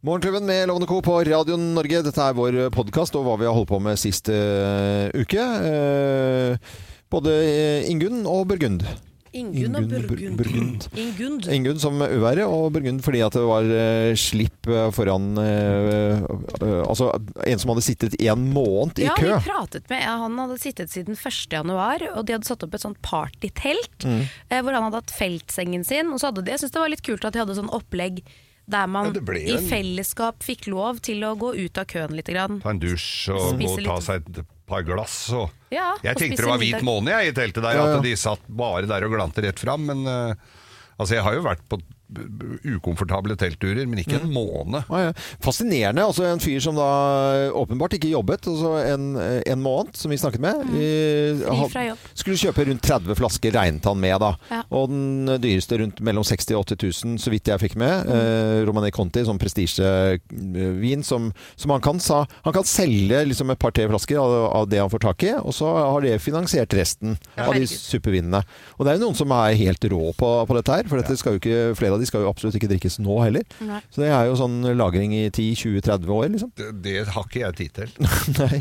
Morgenklubben med Lovende Co. på Radio Norge. Dette er vår podkast og hva vi har holdt på med sist uh, uke. Uh, både eh, Ingunn og Burgund. Ingunn og Burgund. Burgund. Ingunn. Ingunn som uværet, og Burgund fordi at det var uh, slipp foran Altså en som hadde sittet en måned i Ja, kø. vi pratet med Han hadde sittet siden 1. januar, og de hadde satt opp et sånt partytelt Mm. hvor han hadde hatt feltsengen sin. Og så hadde de, jeg synes det var litt kult at de hadde sånn opplegg der man Ja, en... i fellesskap fikk lov til å gå ut av køen litt. Grann. Ta en dusj og, Spise og ta seg et par glass. Og... Ja, Jeg og tenkte det var hvit måne jeg, i teltet der, Ja, ja. at de satt bare der og glante rett fram. Men uh, altså, jeg har jo vært på ukomfortable teltturer, men ikke Mm. en måned. Ja, ja. Fascinerende. altså En fyr som da åpenbart ikke jobbet, altså en, en måned, som vi snakket med. eh, Mm. Han. Skulle kjøpe rundt 30 flasker, regnet han med. da. Ja. Og den dyreste rundt mellom 60 og 80 000, så vidt jeg fikk med. Mm. Eh, Romani Conti, sånn prestisjevin som, som han kan sa, Han kan selge liksom et par-tre flasker av, av det han får tak i, og så har det finansiert resten av de supervinene. Og det er jo noen som er helt rå på, på dette her, for dette skal jo ikke, flere av de skal jo absolutt ikke drikkes nå heller. Nei. Så det er jo sånn lagring i 10-20-30 år, liksom. Det, det har ikke jeg tid til. Nei.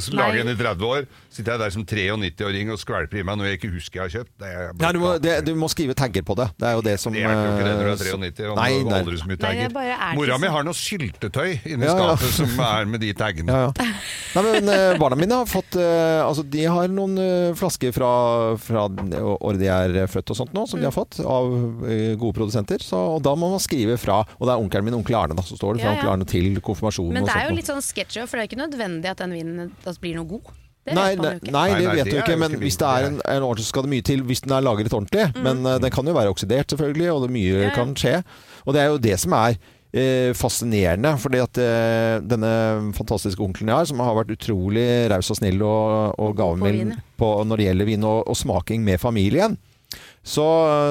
Så lager den i 30 år, sitter jeg der som 93-åring og skvelper i meg noe jeg ikke husker jeg har kjøpt. Det er Ja, du, må, det, du må skrive tagger på det. Det er jo det som Det er jo ikke det når du er eh, 93 og Nei, du aldri så mye tagger. er Mora mi har noe syltetøy inni Ja, ja. skapet som er med de taggene. Ja, ja. Nei, men eh, Barna mine har fått eh, Altså, de har noen eh, flasker fra, fra året de er født og sånt nå, som de har fått av gode gode produsenter. Så, og da må man skrive fra Og det er onkelen min, onkel Arne, da, så står det fra Ja, ja. onkel Arne til konfirmasjonen Men det er jo litt sånn sketsjy, for det er ikke nødvendig at den vinen altså, blir noe god. Det Nei, nei, nei, det vet du ikke. Men hvis det er en, en ordentlig, så skal det mye til hvis den er lagret ordentlig. Men uh, den kan jo være oksidert, selvfølgelig, og det mye Mm. Ja, kan skje. Og det er jo det som er eh, fascinerende. fordi at eh, denne fantastiske onkelen jeg har, som har vært utrolig raus og snill og, og på gavmild på når det gjelder vin og, og smaking med familien, så,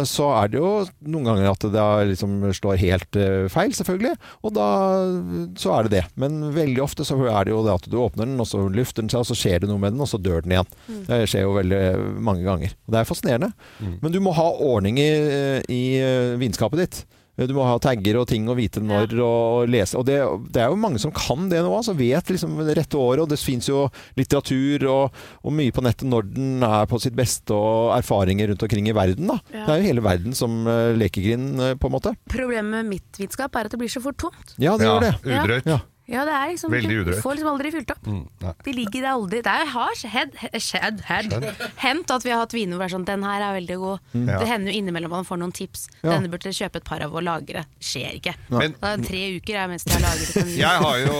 så er det jo noen ganger at det liksom slår helt eh, feil, selvfølgelig. Og da så er det det. Men veldig ofte så er det jo det at du åpner den, og så lufter den seg, og så skjer det noe med den, og så dør den igjen. Mm. Det skjer jo veldig mange ganger. Og det er fascinerende. Men du må ha ordning i, i eh, vinskapet ditt. Du må ha tagger og ting og vite når og lese. Og det, det er jo mange som kan det nå, altså vet liksom det rette året. Og det fins jo litteratur og, og mye på nettet når den er på sitt beste, og erfaringer rundt omkring i verden. da. Ja. Det er jo hele verden som uh, lekegrind, eh, på en måte. Problemet med mitt vitskap er at det blir så fort tomt. Ja, det gjør det. Ja. Udrøyt. Ja. Ja, det er liksom Veldig Du udrøyt. får liksom aldri fylt opp. Mm. De ligger der aldri Det er- har skjedd, skjedd, hendt at vi har hatt viner hvor det er sånn Den her er veldig god. Mm. Det hender jo innimellom man får noen tips. Ja. Denne burde dere kjøpe et par av og lagre. Skjer ikke. Men- er tre uker er mens de har lagret. Jeg har, jo,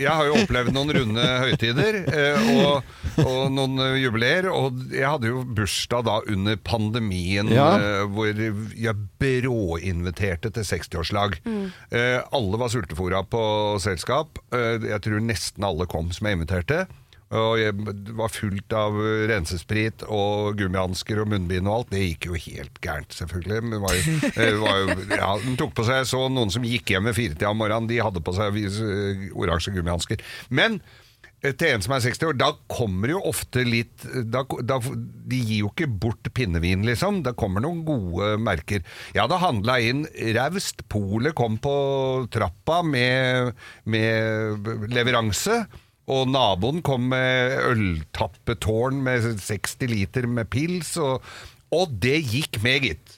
jeg har jo opplevd noen runde høytider eh, og, og noen eh, jubileer. Og jeg hadde jo bursdag da under pandemien, Ja. eh, hvor jeg bråinviterte til 60-årslag. Mm. alle var sultefòra på selskap. Eh, jeg tror nesten alle kom som jeg inviterte. Og jeg, var fullt av rensesprit og gummihansker og munnbind og alt. Det gikk jo helt gærent, selvfølgelig. Men var jo, eh, var jo, ja, den tok på seg så noen som gikk hjem ved firetida om morgenen, de hadde på seg eh, oransje gummihansker. Men til en som er 60 år, da kommer jo ofte litt da, da, De gir jo ikke bort pinnevin, liksom. Da kommer noen gode merker. Jeg hadde handla inn raust. Polet kom på trappa med, med leveranse. Og naboen kom med øltappetårn med 60 liter med pils, og, og det gikk med, gitt.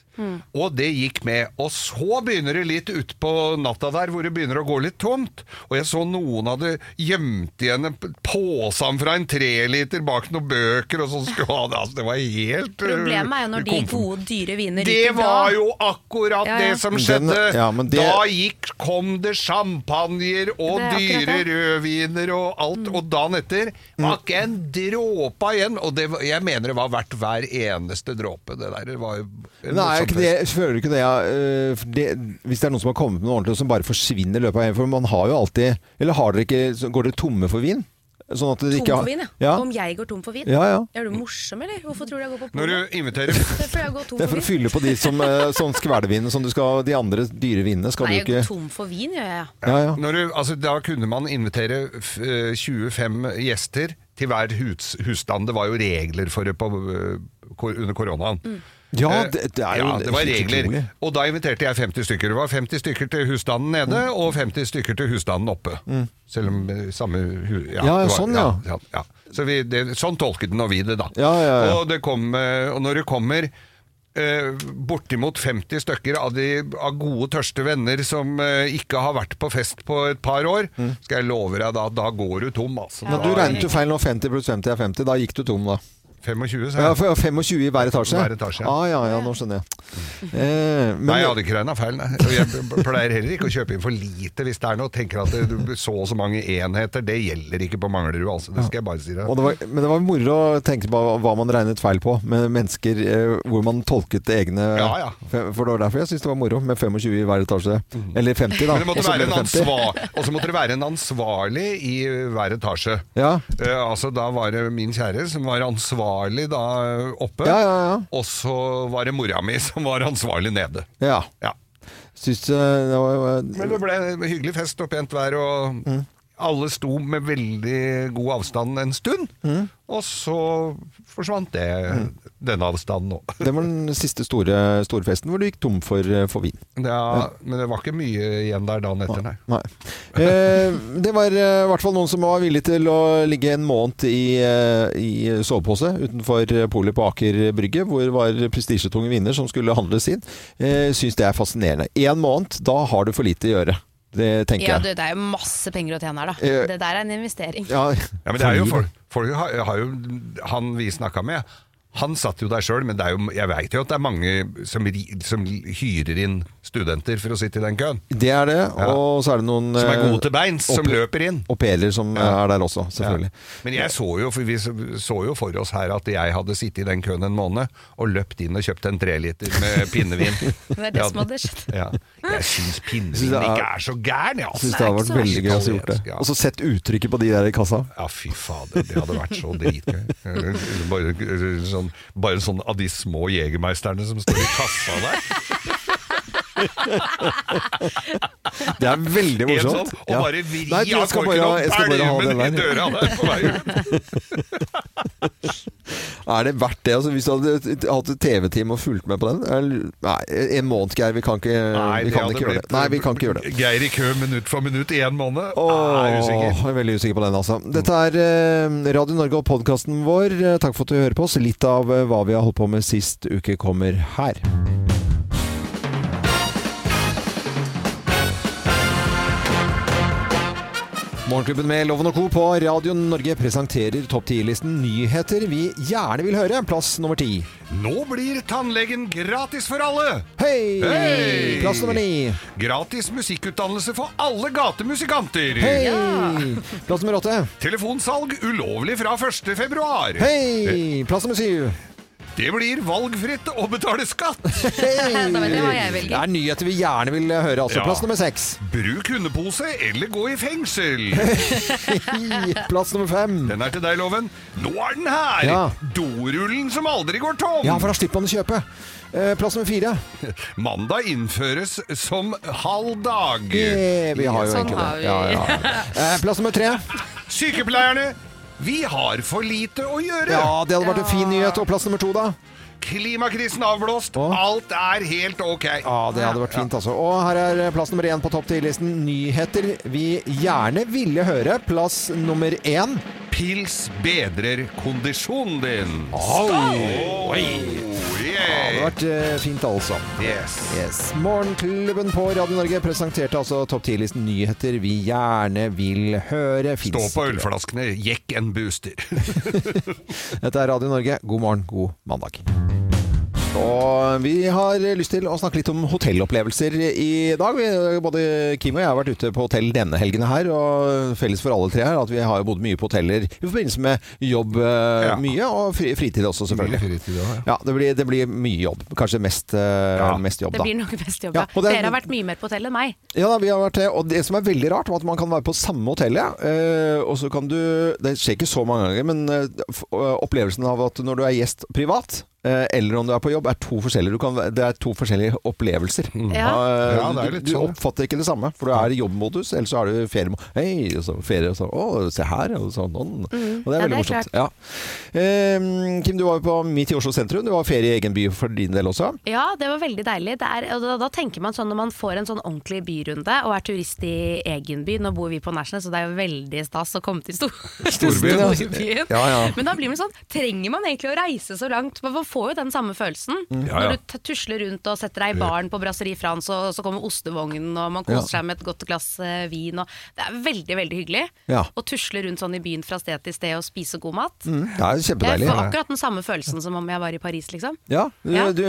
Og det gikk med. Og så begynner det litt utpå natta der, hvor det begynner å gå litt tomt. Og jeg så noen hadde gjemt igjen posen fra en treliter bak noen bøker, og sånn skulle ha det. Altså, det var helt øh, Problemet er jo når de gode, dyre viner det ryker var jo akkurat Ja, ja. det som Den- skjedde. ja, men det- Da gikk, kom det champagner og Det dyre rødviner og alt. Og dagen etter var ikke en dråpe igjen. Og det, jeg mener det var verdt hver eneste dråpe. Det der det var jo Nei, ikke det, føler du ikke det, ja, øh, det Hvis det er noen som har kommet med noe ordentlig, og som bare forsvinner i løpet av en For man har jo alltid Eller har dere ikke Går dere tomme for vin? Sånn Tom ikke har for vin, ja. ja. Om jeg går tom for vin? Ja, ja. Er du morsom, eller? Hvorfor tror du jeg går på Når polet? du inviterer Det er fordi jeg går tom Det for å fylle på de som øh, sånn skvelvin som du skal De andre dyre vinene skal Nei, du jeg går tom for vin, gjør jeg. Ja, ja. Når du, altså, da kunne man invitere f, eh, 25 gjester til hver hus, husstand. Det var jo regler for det på, eh, under koronaen. Ja, Eh, det- det er jo ja, det var regler. utrolig. Og da inviterte jeg 50 stykker. Det var 50 stykker til husstanden nede, Mm. og 50 stykker til husstanden oppe. Selv om eh, samme. Ja, det var- sånn, ja. ja, ja. Så vi, det, sånn tolket nå vi det, da. Ja, ja, ja. Og, det kom, eh, og når det kommer eh, bortimot 50 stykker av, de, av gode, tørste venner som eh, ikke har vært på fest på et par år, skal jeg love deg, da, da går du tom, altså. Da- du regnet jo feil nå. 50 pluss 50 er 50. Da gikk du tom, da. 25, sa Ja, jeg. Ja, 25 i hver etasje? Hver etasje. Ah, ja, ja, nå skjønner jeg. Eh, men, Nei, jeg hadde ikke regna feil. Nei. Jeg pleier heller ikke å kjøpe inn for lite hvis det er noe. Tenker at det, du- så og så mange enheter, det gjelder ikke på Manglerud, altså. Det skal jeg bare si deg. det var, men det var moro å tenke på hva man regnet feil på, med mennesker eh, hvor man tolket egne Ja, ja. For det var derfor jeg syntes det var moro med 25 i hver etasje. Eller 50, da. Og så ble det 50. ansvar, og så måtte det være en ansvarlig i hver etasje. Ja. Eh, altså Da var det min kjære som var ansvarlig da oppe, Ja, ja, ja. og så var det mora mi som var ansvarlig nede. ja. Ja. Syns eh, det var Men det ble en hyggelig fest og pent vær, og Mm. alle sto med veldig god avstand en stund. Mm. Og så forsvant det, denne avstanden òg. Det var den siste store, store festen hvor du gikk tom for, eh, for vin. Ja, Men det var ikke mye igjen der dagen etter, nei. Nei. Eh, det var eh, i hvert fall noen som var villig til å ligge en måned i, eh, i sovepose utenfor polet på Aker Brygge, hvor det var prestisjetunge viner som skulle handles inn. Eh, Syns det er fascinerende. Én måned, da har du for lite å gjøre. Det tenker Ja, du, det er jo masse penger å tjene her, da. Eh, Det der er en investering. Ja, Ja, men det er jo folk, folk har, har jo Han vi snakka med, han satt jo der sjøl, men det er jo, jeg veit jo at det er mange som, som hyrer inn studenter for å sitte i den køen. Det er det. Ja. Og så er det noen Som er eh, gode til beins, som løper inn. au pairer som eh, Ja. er der også, selvfølgelig. Ja. Men jeg så jo, for vi så, jo for oss her at jeg hadde sittet i den køen en måned og løpt inn og kjøpt en treliter med pinnevin. Det er det som hadde skjedd. Ja. Jeg syns pinnevin det er- ikke er så gæren, jeg. Syns det hadde vært veldig gøy å ha gjort det. Og så sett uttrykket på de der i kassa. Ja, fy fader, det hadde vært så dritgøy. Bare sånn, bare sånn av de små jegermeisterne som står i kassa der. Det er veldig morsomt. sånn, og Ja. bare vri Nei, av korken og jeg skal bare ha pælme den den i døra der på vei ut. Er det verdt det? Altså, hvis du hadde hatt et TV-team og fulgt med på den? Nei, en måned, Geir. Vi kan ikke, vi kan ikke gjøre det. Nei, vi kan ikke gjøre det. Geir i kø minutt for minutt i en måned. Åh, er usikker. jeg er veldig usikker på den, altså. Dette er eh, Radio Norge og podkasten vår. Eh, Takk for at du hører på oss. Litt av eh, hva vi har holdt på med sist uke, kommer her. Morgenklubben med Loven og Co. på Radio Norge presenterer topp 10-listen nyheter vi gjerne vil høre. Plass nummer ti. Nå blir tannlegen gratis for alle! Hei! Hei! Plass nummer ni. Gratis musikkutdannelse for alle gatemusikanter! Hei! Plass nummer åtte. Telefonsalg ulovlig fra 1. februar. Hei! Plass nummer syv. Det blir valgfritt å betale skatt. Hey. Da vet jeg hva jeg Det er nyheter vi gjerne vil høre. Altså. Ja. Plass nummer seks. Bruk hundepose eller gå i fengsel. Plass nummer fem. Den er til deg, Loven. Nå er den her! Ja. Dorullen som aldri går tom. Ja, for da slipper man å kjøpe. Eh, Plass nummer fire. Mandag innføres som halv dag. Eh, vi har jo Sånn egentlig har det. Ja, ja. Eh, plass nummer tre. Sykepleierne, vi har for lite å gjøre. Ja, det hadde vært en fin nyhet. Og plass nummer to, da? Klimakrisen avblåst. Å. Alt er helt ok. Ja, det hadde vært fint, altså. Og her er plass nummer én på topp ti-listen. Nyheter vi gjerne ville høre. Plass nummer én. Pils bedrer kondisjonen din. Au. Oi. Det hadde vært eh, fint, altså. Yes. Yes. Morgenklubben på Radio Norge presenterte altså topp 10-listen nyheter vi gjerne vil høre. Stå på ølflaskene, jekk en booster. Dette er Radio Norge. God morgen, god mandag. Og vi har lyst til å snakke litt om hotellopplevelser i dag. Vi, både Kim og jeg har vært ute på hotell denne helgen her, og felles for alle tre her at vi har bodd mye på hoteller i forbindelse med jobb eh, Ja. mye, og fri, fritid også, selvfølgelig. Ja, det blir, det blir mye jobb. Kanskje mest, eh, Ja. mest jobb, Det blir nok mest jobb, Ja, ja. og det er- Dere har vært mye mer på hotell enn meg. Ja, da, vi har vært det. Og det som er veldig rart, var at man kan være på samme hotellet, eh, og så kan du Det skjer ikke så mange ganger, men opplevelsen av at når du er gjest privat, eller om du er på jobb, er to forskjellige, du kan, det er to forskjellige opplevelser. Ja. Eh, Ja, det er du, du sånn. oppfatter ikke det samme, for du er i jobbmodus, eller så er du i feriemodus. Hei, og så ferie, og så Å, se her, og sånn. Mm. Og det er veldig Ja, det er morsomt. Ja. Eh, Kim, du var jo på midt i Oslo sentrum. Du var ferie i egen by for din del også. Ja, det var veldig deilig. Det er, og da, da tenker man sånn når man får en sånn ordentlig byrunde og er turist i egen by. Nå bor vi på National, så det er jo veldig stas å komme til stor Storbyen, storbyen. Ja, ja. Men da blir man sånn Trenger man egentlig å reise så langt? Man får jo den samme følelsen. Ja, ja. Når du tusler rundt og setter deg i baren på Brasserie France, og så kommer ostevognen, og man koser Ja. seg med et godt glass eh, vin. Og det er veldig, veldig hyggelig Ja. å tusle rundt sånn i byen fra sted til sted og spise god mat. Mm, det er Jeg kjempedeilig. får akkurat den samme følelsen som om jeg var i Paris, liksom. Ja, du, Ja. Du,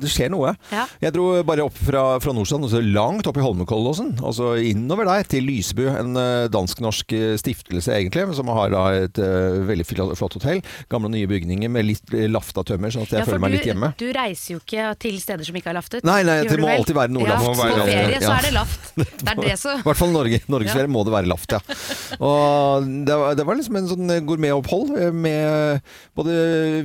det skjer noe. Ja. Jeg dro bare opp fra, fra Nordstrand, og så langt opp i Holmenkollåsen, og så innover der til Lysebu. en eh, dansk-norsk eh, stiftelse egentlig, som har da et uh, veldig flott hotell. Gamle og nye bygninger med litt lafta tømmer, sånn at jeg Ja, føler meg du, litt hjemme. Du reiser jo ikke til steder som ikke har laftet. Nei, nei, det må vel? alltid være nordlaft. Ja, på ferie så er det laft. Det er det I hvert fall Norge, norgesferie må det være laft, ja. Og det var, det var liksom en sånn gourmetopphold eh, med både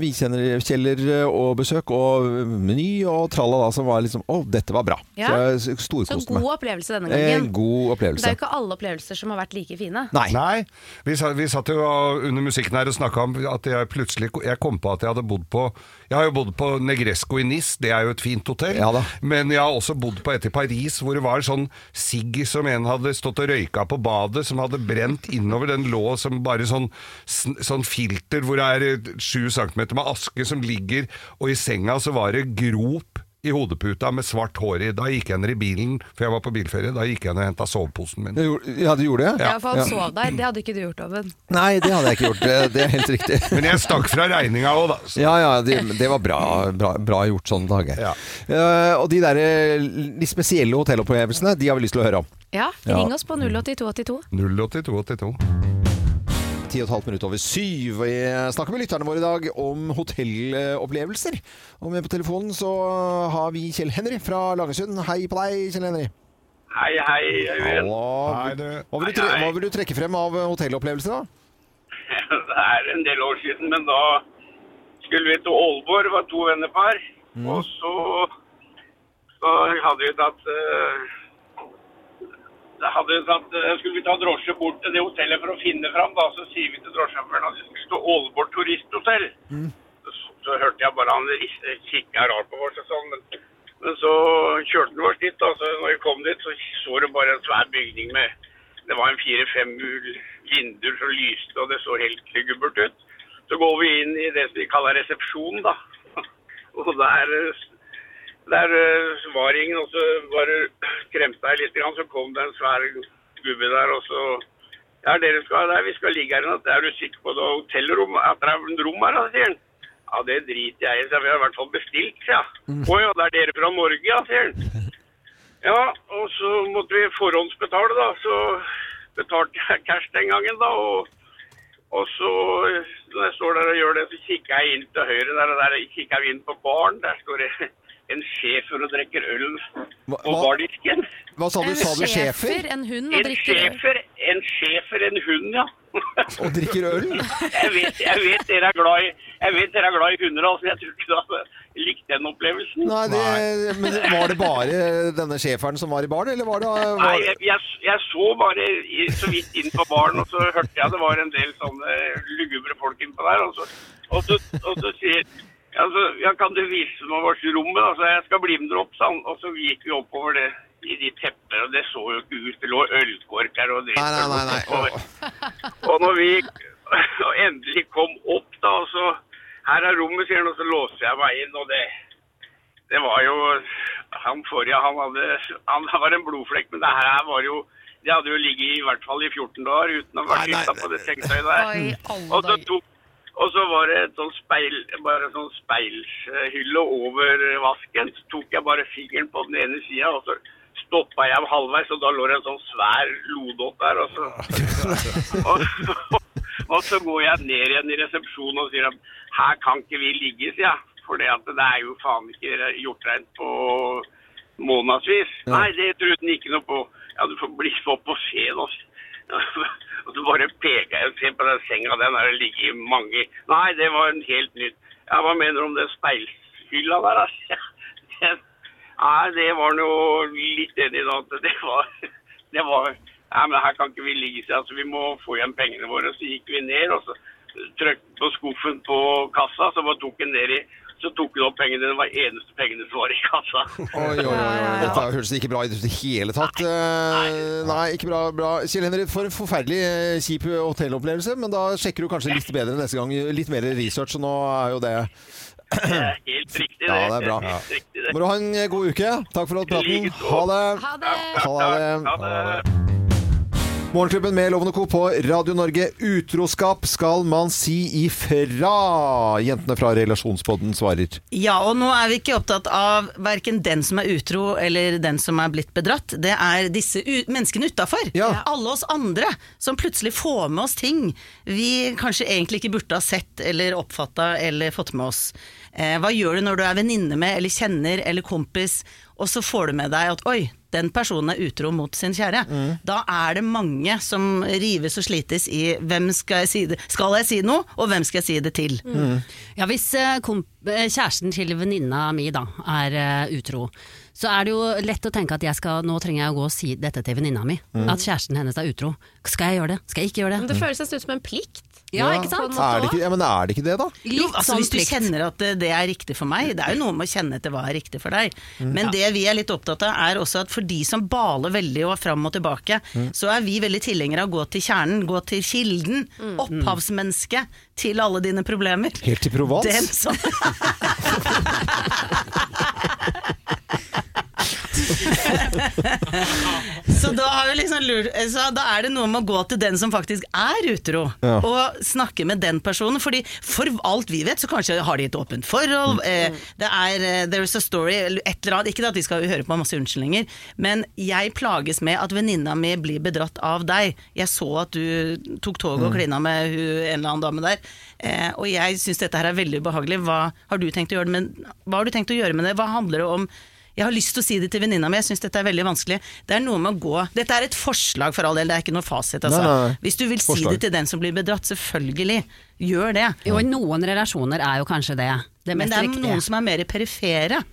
vinkjeller og besøk og meny og tralala som var liksom Å, dette var bra. Ja. Så jeg Så storkoste god meg. opplevelse denne En gangen. opplevelse. Det er jo ikke alle opplevelser som har vært like fine. Nei. Nei, vi satt jo under musikken her og snakka om at jeg plutselig jeg kom på at jeg hadde bodd på Jeg har jo bodd på Negresco i Nis, det er jo et fint hotell. Ja. Men jeg har også bodd på et i Paris hvor det var sånn sigg som en hadde stått og røyka på badet, som hadde brent innover. Den lå som bare sånn, sånn filter hvor det er sju centimeter med aske som ligger, og i senga så var det grop i hodeputa med svart hår i. Da gikk jeg ned i bilen, for jeg var på bilferie, da gikk jeg ned og henta soveposen min. Ja, du gjorde det? Ja, for han Ja. sov der. Det hadde ikke du gjort, Oven. Nei, det hadde jeg ikke gjort. Det, det er helt riktig. Men jeg stakk fra regninga òg, da. Så. Ja, ja, det, det var bra, bra, bra gjort sånn, Tage. Ja. Uh, og de der de litt spesielle hotellopplevelsene, de har vi lyst til å høre om. Ja, Ja. ring oss på 08282. 08282. Ti og et halvt minutt over syv. Vi snakker med lytterne våre i dag om hotellopplevelser. Og med på telefonen så har vi Kjell Henry fra Langesund. Hei på deg, Kjell Henry. Hei, hei, Øyvind. Hva vil du, tre hva vil du trekke frem av hotellopplevelser, da? Det er en del år siden, men da skulle vi til Aalborg, var to vennepar. Og så, så hadde vi tatt da hadde tatt, eh, skulle vi ta drosje bort til det hotellet for å finne fram. Da, så sier vi til drosjesjåføren at vi skulle stå Ålborg turisthotell. Så, så hørte jeg bare han kikka rart på oss og sånn. Men, men så kjørte han oss dit. Da, så når vi kom dit, så så du bare en svær bygning med Det var en fire-fem vinduer som lyste, og det så helt gubbert ut. Så går vi inn i det som vi kaller resepsjon, da. Og der, eh, der eh, var ingen, og så bare kremta jeg litt, så kom det en svær gubbe der, og så Ja, dere skal der, vi skal ligge her i natt. Er du sikker på det hotellrom? At det er rom her, da, sier han. Ja, det driter jeg i, så vi har i hvert fall bestilt, sier jeg. Å ja, det er dere fra Norge, ja, sier han. Ja, og så måtte vi forhåndsbetale, da. Så betalte jeg cash den gangen, da. Og, og så, når jeg står der og gjør det, så kikker jeg inn til høyre der, og der kikker jeg inn på baren. Der står det en schæfer og drikker øl på bardisken. Hva sa du? Sa du schæfer? En hund og En drikker øl. schæfer, en schæfer, en hund, ja. Og drikker øl? Jeg vet, jeg vet dere er glad i, jeg vet dere er glad i hunder, altså. Jeg tror ikke du hadde likt den opplevelsen. Nei, det, men var det bare denne schæferen som var i baren, eller var det Nei, var, jeg, jeg, jeg så bare i, så vidt inn på baren, og så hørte jeg det var en del sånne lugubre folk innpå der. Og så, og så, og så sier altså, ja, kan du vise meg vårt rommet? Altså, jeg skal bli med dere opp, sa han. Og så gikk vi oppover det i de tepper, og det så jo ikke ut. Det lå ølkorker og dritt. Nei, nei, nei. nei. Og, Og når vi og endelig kom opp, da, og så Her er rommet, sier han, og så låser jeg meg inn, og det Det var jo Han forrige, han hadde Han var en blodflekk, men det her var jo Det hadde jo ligget i hvert fall i 14 dager uten å ha vært skifta på det sengetøyet der. Oi, Og så, tok, og så var det et sånt speil, bare sånn speilhylle over vasken. Så tok jeg bare fingeren på den ene sida, og så stoppa jeg halvveis, og da lå det en sånn svær lodott der. Og så, og, og så går jeg ned igjen i resepsjonen og sier at her kan ikke vi ligge, sier jeg. For det at det er jo faen ikke gjort rent på månedsvis. Nei, det trodde han ikke noe på. Ja, du får bli opp og se nå. Og så bare peker jeg ser på den senga, den har ligget i mange Nei, det var en helt nytt. Ja, hva mener du om det speilhylla der, da? Den- Nei, det var noe litt enig i Det var, det var Nei, men her kan ikke vi ligge, seg, altså, vi må få igjen pengene våre. Så gikk vi ned, og så trykket på skuffen på kassa, så bare tok den ned i så tok hun opp pengene. Det var eneste pengene som var i kassa. Oi, oi, oi, oi. Dette høres ikke bra ut i det hele tatt. Nei, Nei, ikke bra. bra. Kjell Henrik, for en forferdelig eh, kjip hotellopplevelse, men da sjekker du kanskje litt bedre neste gang. Litt mer research, og nå er jo det Det er helt riktig, det. Ja, det er bra. Må du ha en god uke. Takk for praten. Likeså. Ha det. Ha det! Ha det. Ha det. Morgenklubben med Lovende Co. på Radio Norge. Utroskap skal man si ifra. Jentene fra Relasjonspodden svarer. Ja, og nå er vi ikke opptatt av verken den som er utro eller den som er blitt bedratt. Det er disse menneskene utafor. Ja. Alle oss andre som plutselig får med oss ting vi kanskje egentlig ikke burde ha sett eller oppfatta eller fått med oss. Eh, hva gjør du når du er venninne med eller kjenner eller kompis, og så får du med deg at oi, den personen er utro mot sin kjære. Da er det mange som rives og slites i hvem skal jeg si det Skal jeg si noe, og hvem skal jeg si det til? Ja, hvis eh, komp eh, kjæresten til venninna mi da er eh, utro, så er det jo lett å tenke at jeg skal, nå trenger jeg å gå og si dette til venninna mi. At kjæresten hennes er utro. Skal jeg gjøre det? Skal jeg ikke gjøre Men det? det føles nesten ut som en plikt. Ja, ikke sant? Er det ikke, ja, men er det ikke det, da? Jo, altså sånn Hvis du kjenner at det, er riktig for meg, det er jo noe med å kjenne etter hva er riktig for deg. Men det vi er litt opptatt av, er også at for de som baler veldig og fram og tilbake, så er vi veldig tilhengere av å gå til kjernen, gå til kilden, opphavsmennesket til alle dine problemer. Helt til Provence? Den som Så da har vi liksom lurt Så da er det noe med å gå til den som faktisk er utro, Ja. og snakke med den personen. Fordi for alt vi vet, så kanskje har de et åpent forhold. Eh, det er uh, There is a story, eller et eller annet. Ikke at vi skal høre på masse unnskyldninger, men jeg plages med at venninna mi blir bedratt av deg. Jeg så at du tok toget og klina med hun, en eller annen dame der, eh, og jeg syns dette her er veldig ubehagelig. Hva har du tenkt å gjøre med, hva har du tenkt å gjøre med det? Hva handler det om? Jeg har lyst til å si det til venninna mi, jeg syns dette er veldig vanskelig. Det er noe med å gå Dette er et forslag for all del, det er ikke noe fasit, altså. Nei, nei. Hvis du vil si det til den som blir bedratt, selvfølgelig, gjør det. Jo, i noen relasjoner er jo kanskje det det Men det er riktige. noen som er mer perifere,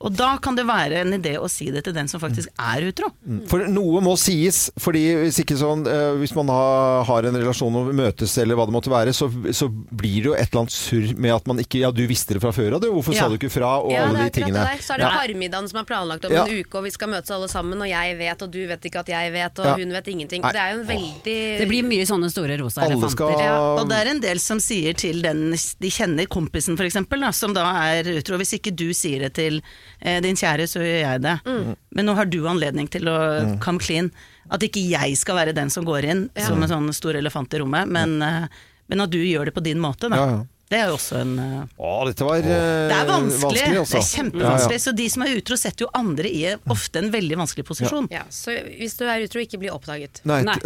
og da kan det være en idé å si det til den som faktisk er utro. For noe må sies, fordi hvis ikke sånn uh, Hvis man har, har en relasjon og møtes eller hva det måtte være, så, så blir det jo et eller annet surr med at man ikke Ja, du visste det fra før av, du. Hvorfor Ja. sa du ikke fra? Og Ja, alle de tingene. det der. Så er det Ja. parmiddagen som er planlagt om Ja. en uke, og vi skal møtes alle sammen, og jeg vet, og du vet ikke at jeg vet, og Ja. hun vet ingenting. Nei. Det er jo en veldig Det blir mye sånne store rosa elefanter. skal Ja, Og det er en del som sier til den de kjenner, kompisen f.eks., som da er utro. Hvis ikke du sier det til eh, din kjære, så gjør jeg det. Mm. Men nå har du anledning til å come clean. At ikke jeg skal være den som går inn som en sånn stor elefant i rommet, men, eh, men at du gjør det på din måte, da. Ja, ja. Det er jo også en eh, Å, dette var eh, Det er vanskelig. altså. Det er kjempevanskelig. Så de som er utro, setter jo andre i ofte en veldig vanskelig posisjon. Ja, så hvis du er utro, ikke bli oppdaget. Nei, Nei.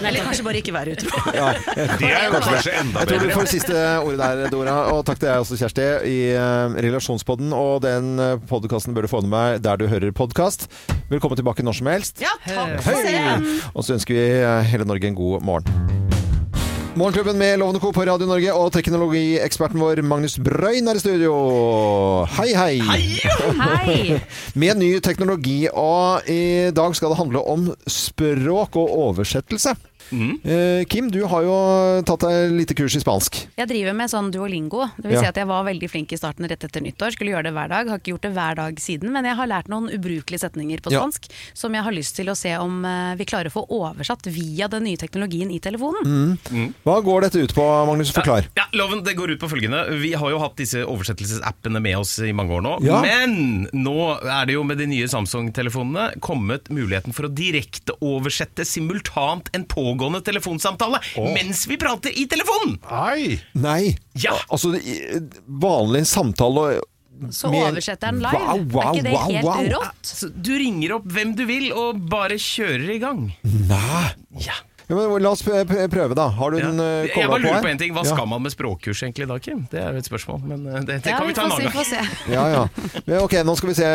Eller kanskje bare ikke være utro. Det er jo kanskje enda Jeg tror du får siste ordet der, Dora. Og takk til deg også, Kjersti, i eh, Relasjonspodden. Og den podkasten bør du få med meg der du hører podkast. Velkommen tilbake når som helst. Ja, takk for det. Og så ønsker vi eh, hele Norge en god morgen. Morgenklubben med Lovende Co. på Radio Norge og teknologieksperten vår Magnus Brøyn er i studio. Hei, hei. Hei! Med ny teknologi, og i dag skal det handle om språk og oversettelse. Eh, Kim, du har jo tatt deg lite kurs i spansk. Jeg driver med sånn duolingo. Det vil Ja. si at jeg var veldig flink i starten rett etter nyttår. Skulle gjøre det hver dag. Har ikke gjort det hver dag siden, men jeg har lært noen ubrukelige setninger på Ja. spansk som jeg har lyst til å se om eh, vi klarer å få oversatt via den nye teknologien i telefonen. Hva går dette ut på, Magnus? Forklar. Ja, loven, det går ut på følgende Vi har jo hatt disse oversettelsesappene med oss i mange år nå Ja. Men nå er det jo med de nye Samsung-telefonene Kommet muligheten for å direkte oversette simultant en pågående telefonsamtale Mens vi prater i telefonen Nei! Nei. Ja. Altså, vanlig samtale Så oversetter den live. Wow, wow, er ikke det wow, helt wow. rått? Du ringer opp hvem du vil Og bare kjører i gang Nei. Ja, Ja, men la oss prø- prø- prøve, da. Har du ja. den uh, Jeg bare lurer på en ting Hva ja. skal man med språkkurs egentlig da, Kim? Det er jo et spørsmål Men eh, det, det Ja, kan vi ta en annen gang. Ja, ja. Ok, nå skal vi se.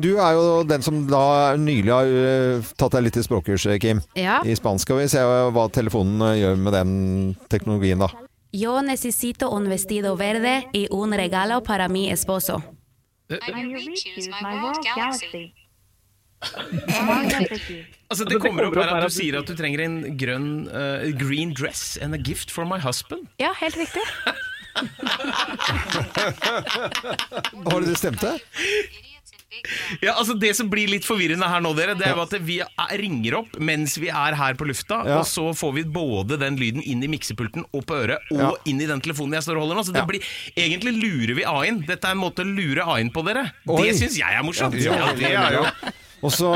Du er jo den som da nylig har uh, tatt deg litt i språkkurs, Kim. Ja. I spansk. Skal vi se hva telefonen gjør med den teknologien, da. Yo necesito un vestido verde y un regalo para mi esposo. My world galaxy. Mario Picky. Altså, det kommer opp her at du sier at du trenger en grønn uh, green dress and a gift for my husband. Ja, helt riktig. Har det stemte? Ja, altså Det som blir litt forvirrende her nå, dere, det er jo at vi er- ringer opp mens vi er her på lufta, Ja. og så får vi både den lyden inn i miksepulten og på øret, og Ja. inn i den telefonen jeg står og holder nå. Så det Ja. blir, egentlig lurer vi A-en. Dette er en måte å lure A-en på, dere. Oi. Det syns jeg er morsomt. Ja, det er jo Og så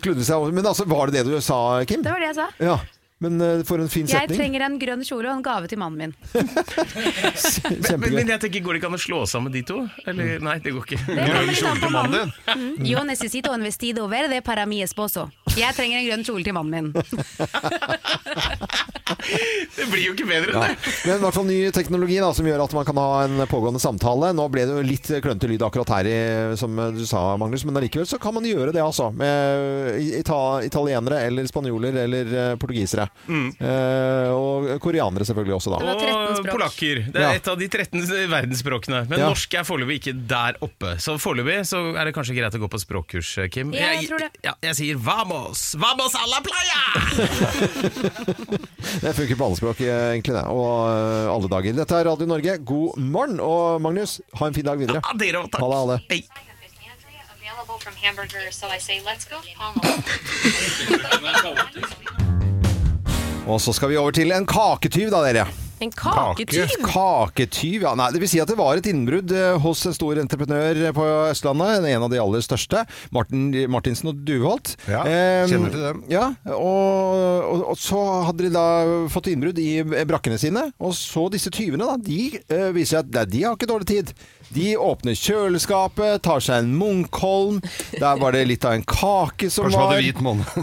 kludret seg over. Men altså, var det det du sa, Kim? Det var det jeg sa. Ja. Men uh, for en fin Jeg setning. trenger en grønn kjole og en gave til mannen min. Men, men, men jeg tenker, Går det ikke an å slå sammen de to? Eller nei, det går ikke. Det kommer til an mannen din. Mm. Yo necesito un vestido verde para mi esposo. Jeg trenger en grønn kjole til mannen min. Det blir jo ikke bedre enn Ja. det. Men i hvert fall ny teknologi da, som gjør at man kan ha en pågående samtale. Nå ble det jo litt klønete lyd akkurat her, i, som du sa, Magnus, men allikevel så kan man gjøre det, altså. Med ita italienere eller spanjoler eller eh, portugisere. Eh, og koreanere selvfølgelig også, da. Og polakker. Det er Ja. et av de 13 verdensspråkene. Men Ja. norsk er foreløpig ikke der oppe. Så foreløpig så er det kanskje greit å gå på språkkurs, Kim. Ja, jeg tror det. Ja, jeg sier vamos! Vamos a la playa! Det funker på alle språk, eh, egentlig, det. Og eh, alle dager. Dette er Radio Norge, god morgen. Og Magnus, ha en fin dag videre. Ja, dere òg, takk. Ha det, ha det. Hei. From hamburger, so I say let's go. Og så skal vi over til en kaketyv, da, dere. En kaketyv! Kaketyv, ja. Nei, det vil si at det var et innbrudd eh, hos en stor entreprenør på Østlandet. En av de aller største. Martin Martinsen og Duholt. Ja, Eh, kjenner til dem. Ja, og, og, og så hadde de da fått innbrudd i brakkene sine. Og så disse tyvene, da. De viser viser at de har ikke dårlig tid. De åpner kjøleskapet, tar seg en Munkholm. Der var det litt av en kake som Kanskje var hadde hvit måne.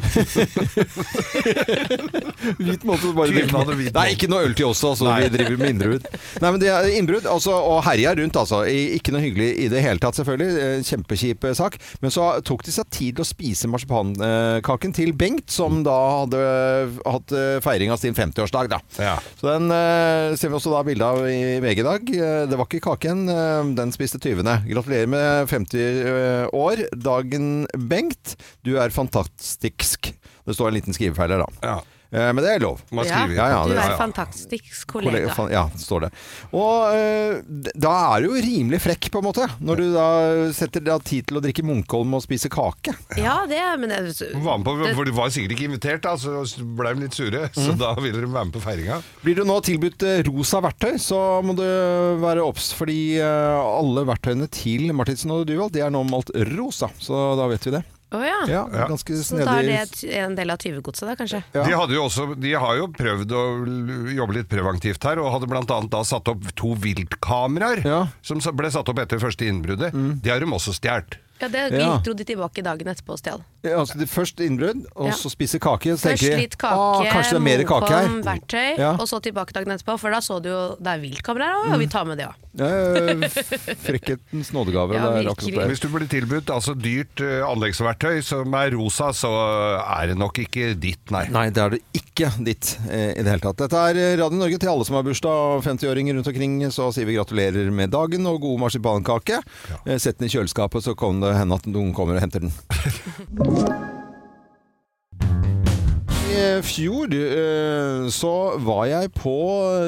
Hvit måne Det bare Tyven hadde hvit Nei, måne. ikke noe øl til oss, altså. Vi driver med innbrudd. Nei, men det er innbrudd, altså, og herja rundt, altså. Ikke noe hyggelig i det hele tatt, selvfølgelig. Eh, Kjempekjip eh, sak. Men så tok de seg tid til å spise marsipankaken til Bengt, som da hadde hatt eh, feiring av sin 50-årsdag, da. Ja. Så den ser vi også da bilde av i VG i dag. Det var ikke kaken, den spiste tyvene. Gratulerer med 50 år. Dagen, Bengt. Du er fantastisk. Det står en liten skrivefeil her, da. Ja. Eh, Men det er lov. Man skriver. Ja, ja, Du det- er en fantastisk Kollega, kollega. ja, står det. Og eh, da er du jo rimelig frekk, på en måte. Når du da setter deg av tid til å drikke Munkholm og spise kake. Ja, det er men det, Hun var med på, for De var sikkert ikke invitert, da, så ble de litt sure. Så Mm. da ville de være med på feiringa. Blir du nå tilbudt eh, rosa verktøy, så må du være obs. Fordi eh, alle verktøyene til Martinsen og Duvold de er nå malt rosa. Så da vet vi det. Å ja. Ja, Ja. Ganske Så da er det en del av tyvegodset, da, kanskje? Ja. De, hadde jo også, de har jo prøvd å jobbe litt preventivt her, og hadde bl.a. da satt opp to viltkameraer Ja. Mm. som ble satt opp etter første innbruddet. Det har de også stjålet. Ja, det Ja. dro de tilbake dagen etterpå og stjal. Ja, altså, først innbrudd, og Ja. så spise kake. Så Først litt kake, «Ah, kanskje det er mer kake her. Verktøy, Ja. og så tilbake dagen etterpå. For da så du jo det er viltkamera, og vi tar med det òg. Ja, frekkhetens nådegave. Hvis du blir tilbudt altså dyrt eh, anleggsverktøy som er rosa, så er det nok ikke ditt, nei. Nei, det er det ikke ditt eh, i det hele tatt. Dette er Radio Norge til alle som har bursdag og 50-åringer rundt omkring. Så sier vi gratulerer med dagen og god marsipankake. Eh, Sett den i kjøleskapet, så kommer det hende at noen kommer og henter den. I fjor eh, så var jeg på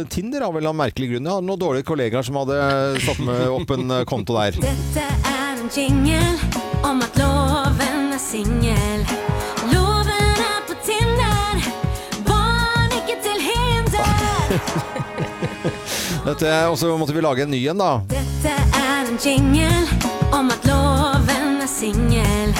Tinder av en eller annen merkelig grunn. Jeg hadde noen dårlige kollegaer som hadde satt med opp en eh, konto der. Dette er en jingle om at loven er singel. Loven er på Tinder, barn ikke til hinder. Dette, og så måtte vi lage en ny en, da. Dette er en jingle om at loven er singel.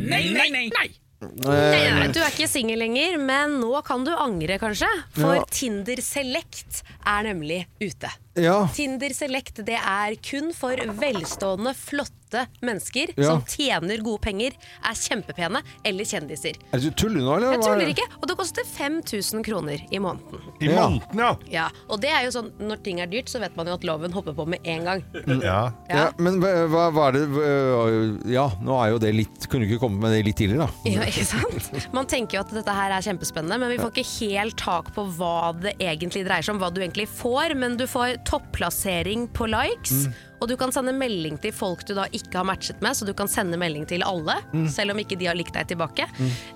Nei, nei, nei! nei. Du er ikke singel lenger, men nå kan du angre, kanskje. For Ja. Tinder Select er nemlig ute. Ja. Tinder Select det er kun for velstående, flotte mennesker Ja. som tjener gode penger, er kjempepene, eller kjendiser. Er du tuller nå, eller? Jeg er tuller ikke, og det koster 5000 kroner i måneden. I Ja. måneden, ja. Ja, og det er jo sånn, Når ting er dyrt, så vet man jo at loven hopper på med en gang. ja. Ja, men hva, hva hva er det Ja, nå er jo det litt Kunne du ikke komme med det litt tidligere, da? Ja, ikke sant? Man tenker jo at dette her er kjempespennende, men vi får ikke helt tak på hva det egentlig dreier seg om, hva du egentlig får. Men du får topplassering på likes. Mm. Og du kan sende melding til folk du da ikke har matchet med, så du kan sende melding til alle, Mm. selv om ikke de har likt deg tilbake.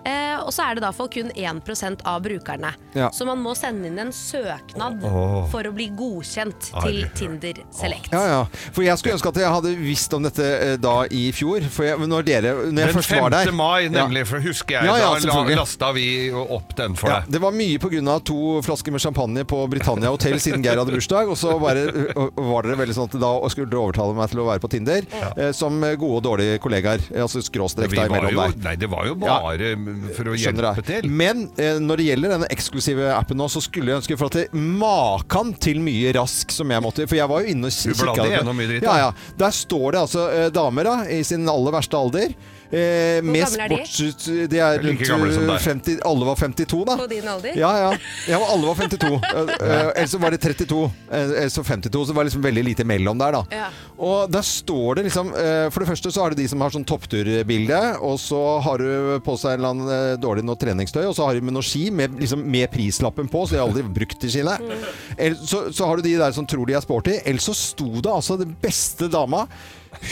Eh, og så er det da for kun 1% av brukerne. Ja. Så man må sende inn en søknad oh. for å bli godkjent til Arre. Tinder Select. Ja, ja. For jeg skulle ønske at jeg hadde visst om dette eh, da i fjor. For jeg, når dere Når jeg Den først var 5. der mai, nemlig, for husker jeg, Ja, ja, da lasta vi opp den for Ja, deg. det var mye pga. to flasker med champagne på Britannia hotell siden Geir hadde bursdag. Og så bare, var dere veldig sånn at da skulle dere overtale meg til å være på Tinder. ja. Som gode og dårlige kollegaer. eh, Altså skråstrek da imellom der. nei, det var jo bare for å hjelpe til. Men eh, når det gjelder denne eksklusive appen nå, så skulle jeg ønske for at det makan til mye rask som jeg måtte For jeg var jo inne og kikka Ja, ja. Der står det altså eh, damer da, i sin aller verste alder. Eh, med gamle er de? sports... De er Like rundt gamle som eh, deg. 50 Alle var 52, da. På din alder? Ja, ja. ja alle var 52. Eh, eh, Ellers så var det 32. eh, Ellers så 52. Så det var liksom veldig lite mellom der, da. Ja. Og der står det liksom eh, For det første så er det de som har sånn toppturbilde, og så har du på seg en eller annen eh, dårlig noe treningstøy, og så har du med noe ski med, liksom, med prislappen på, så de har aldri brukt de skiene. Mm. Så, så har du de der som tror de er sporty. Ellers så sto det altså den beste dama.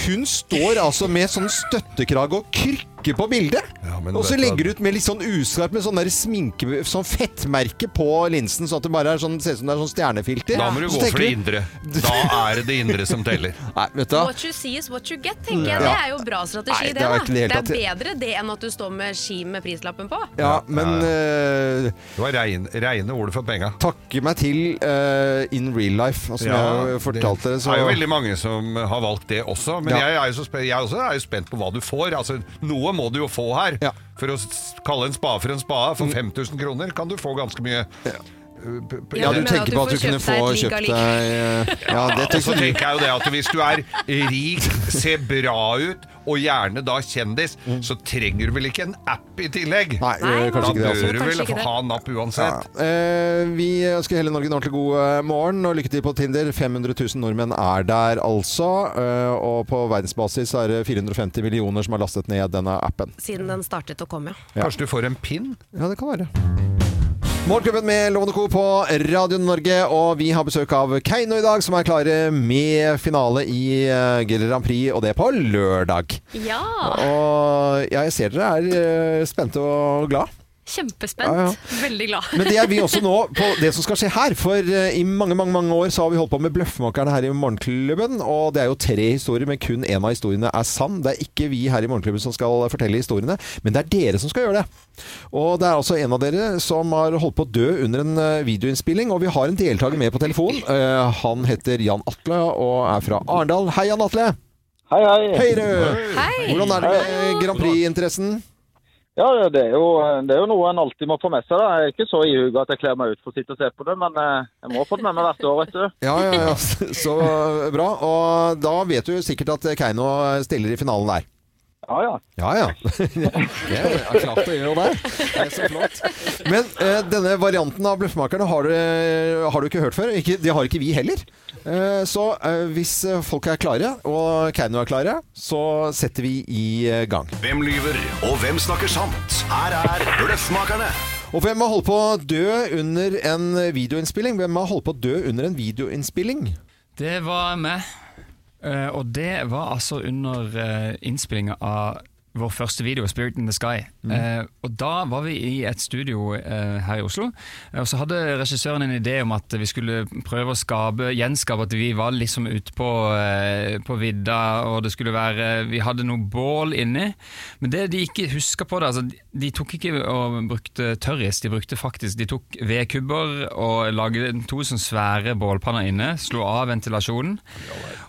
Hun står altså med sånn støttekrage og krykke på bildet. Ja, men og så vet legger du ut med litt sånn uskarp med sånn der sminke Sånn fettmerke på linsen, sånn at det bare er sånn, ser ut som det er sånn stjernefilter. Da må du Så gå tenker for det indre. Da er det det indre som teller. Nei, vet du hva? What you see is what you get, tenker jeg. Ja. Det er jo bra strategi, Nei, det. det er da. ikke det det tatt. er bedre det enn at du står med ski med prislappen på. Ja, men eh, Det var rein, reine ord for penga. takke meg til eh, in real life. Og som Ja, jeg fortalte dere, det er jo veldig mange som har valgt det også. Men Ja. jeg, er jo så spe- jeg også er jo spent på hva du får. Altså, noe må du jo få her. Ja. For å kalle en spade for en spade for 5000 kroner kan du få ganske mye. P- Ja, du tenker på at du kunne få kjøpt deg eh, Ja, det tenker jeg jo det at hvis du er rik, ser bra ut, og gjerne da kjendis, så trenger du vel ikke en app i tillegg? Nei, Nei, kanskje ikke det. Da bør Altså. du vel få ha en app Ja. uansett. Eh, vi ønsker hele Norge en ordentlig god eh, morgen og lykke til på Tinder. 500 000 nordmenn er der altså. eh, og på verdensbasis er det 450 millioner som har lastet ned denne appen. Siden den startet å komme. Ja. Kanskje du får en pin? Ja, det kan være. Morgenklubben med Lovende Co. på Radio Norge, og vi har besøk av Keiino i dag, som er klare med finale i eh, Grand Prix, og det på lørdag. Ja, Og ja, jeg ser dere er eh, spente og glad. Kjempespent. Ja, ja. Veldig glad. Men det er vi også nå på det som skal skje her. For eh, i mange mange, mange år så har vi holdt på med Bløffmakerne her i Morgenklubben. Og det er jo tre historier, men kun én av historiene er sann. Det er ikke vi her i Morgenklubben som skal fortelle historiene, men det er dere som skal gjøre det. Og det er altså en av dere som har holdt på å dø under en eh, videoinnspilling. Og vi har en deltaker med på telefon. Eh, Han heter Jan Atle og er fra Arendal. Hei, Jan Atle. Hei, hei. Hei, du. Hei! Hvordan er det med Grand Prix-interessen? Ja, det er, jo, det er jo noe en alltid må få med seg. da. Jeg er ikke så ihuga at jeg kler meg ut for å sitte og se på det, men eh, jeg må få det med meg hvert år, vet du. Ja, ja, ja. Så bra. Og da vet du sikkert at Keiino stiller i finalen der. Ja, ja. Ja, ja. Det er klart å gjøre det. Det er så flott. Men eh, denne varianten av Bløffmakerne har, du- har du ikke hørt før. Ikke, det har ikke vi heller. Eh, så eh, hvis eh, folk er klare, og Keiino er klare, så setter vi i eh, gang. Hvem lyver, og hvem snakker sant? Her er Bløffmakerne. Og hvem har holdt på å dø under en videoinnspilling? Hvem har holdt på å dø under en videoinnspilling? Det var meg. Eh, og det var altså under uh, innspillinga av vår første video, 'Spirit in the Sky'. Eh, og Da var vi i et studio eh, her i Oslo. Eh, og Så hadde regissøren en idé om at vi skulle prøve å skabe, gjenskape at vi var liksom ute på, eh, på vidda, og det skulle være Vi hadde noe bål inni. Men det de ikke huska på, det, altså, de, tok ikke og brukte tørris, de brukte faktisk De tok vedkubber og lagde to sånn svære bålpanner inne, slo av ventilasjonen.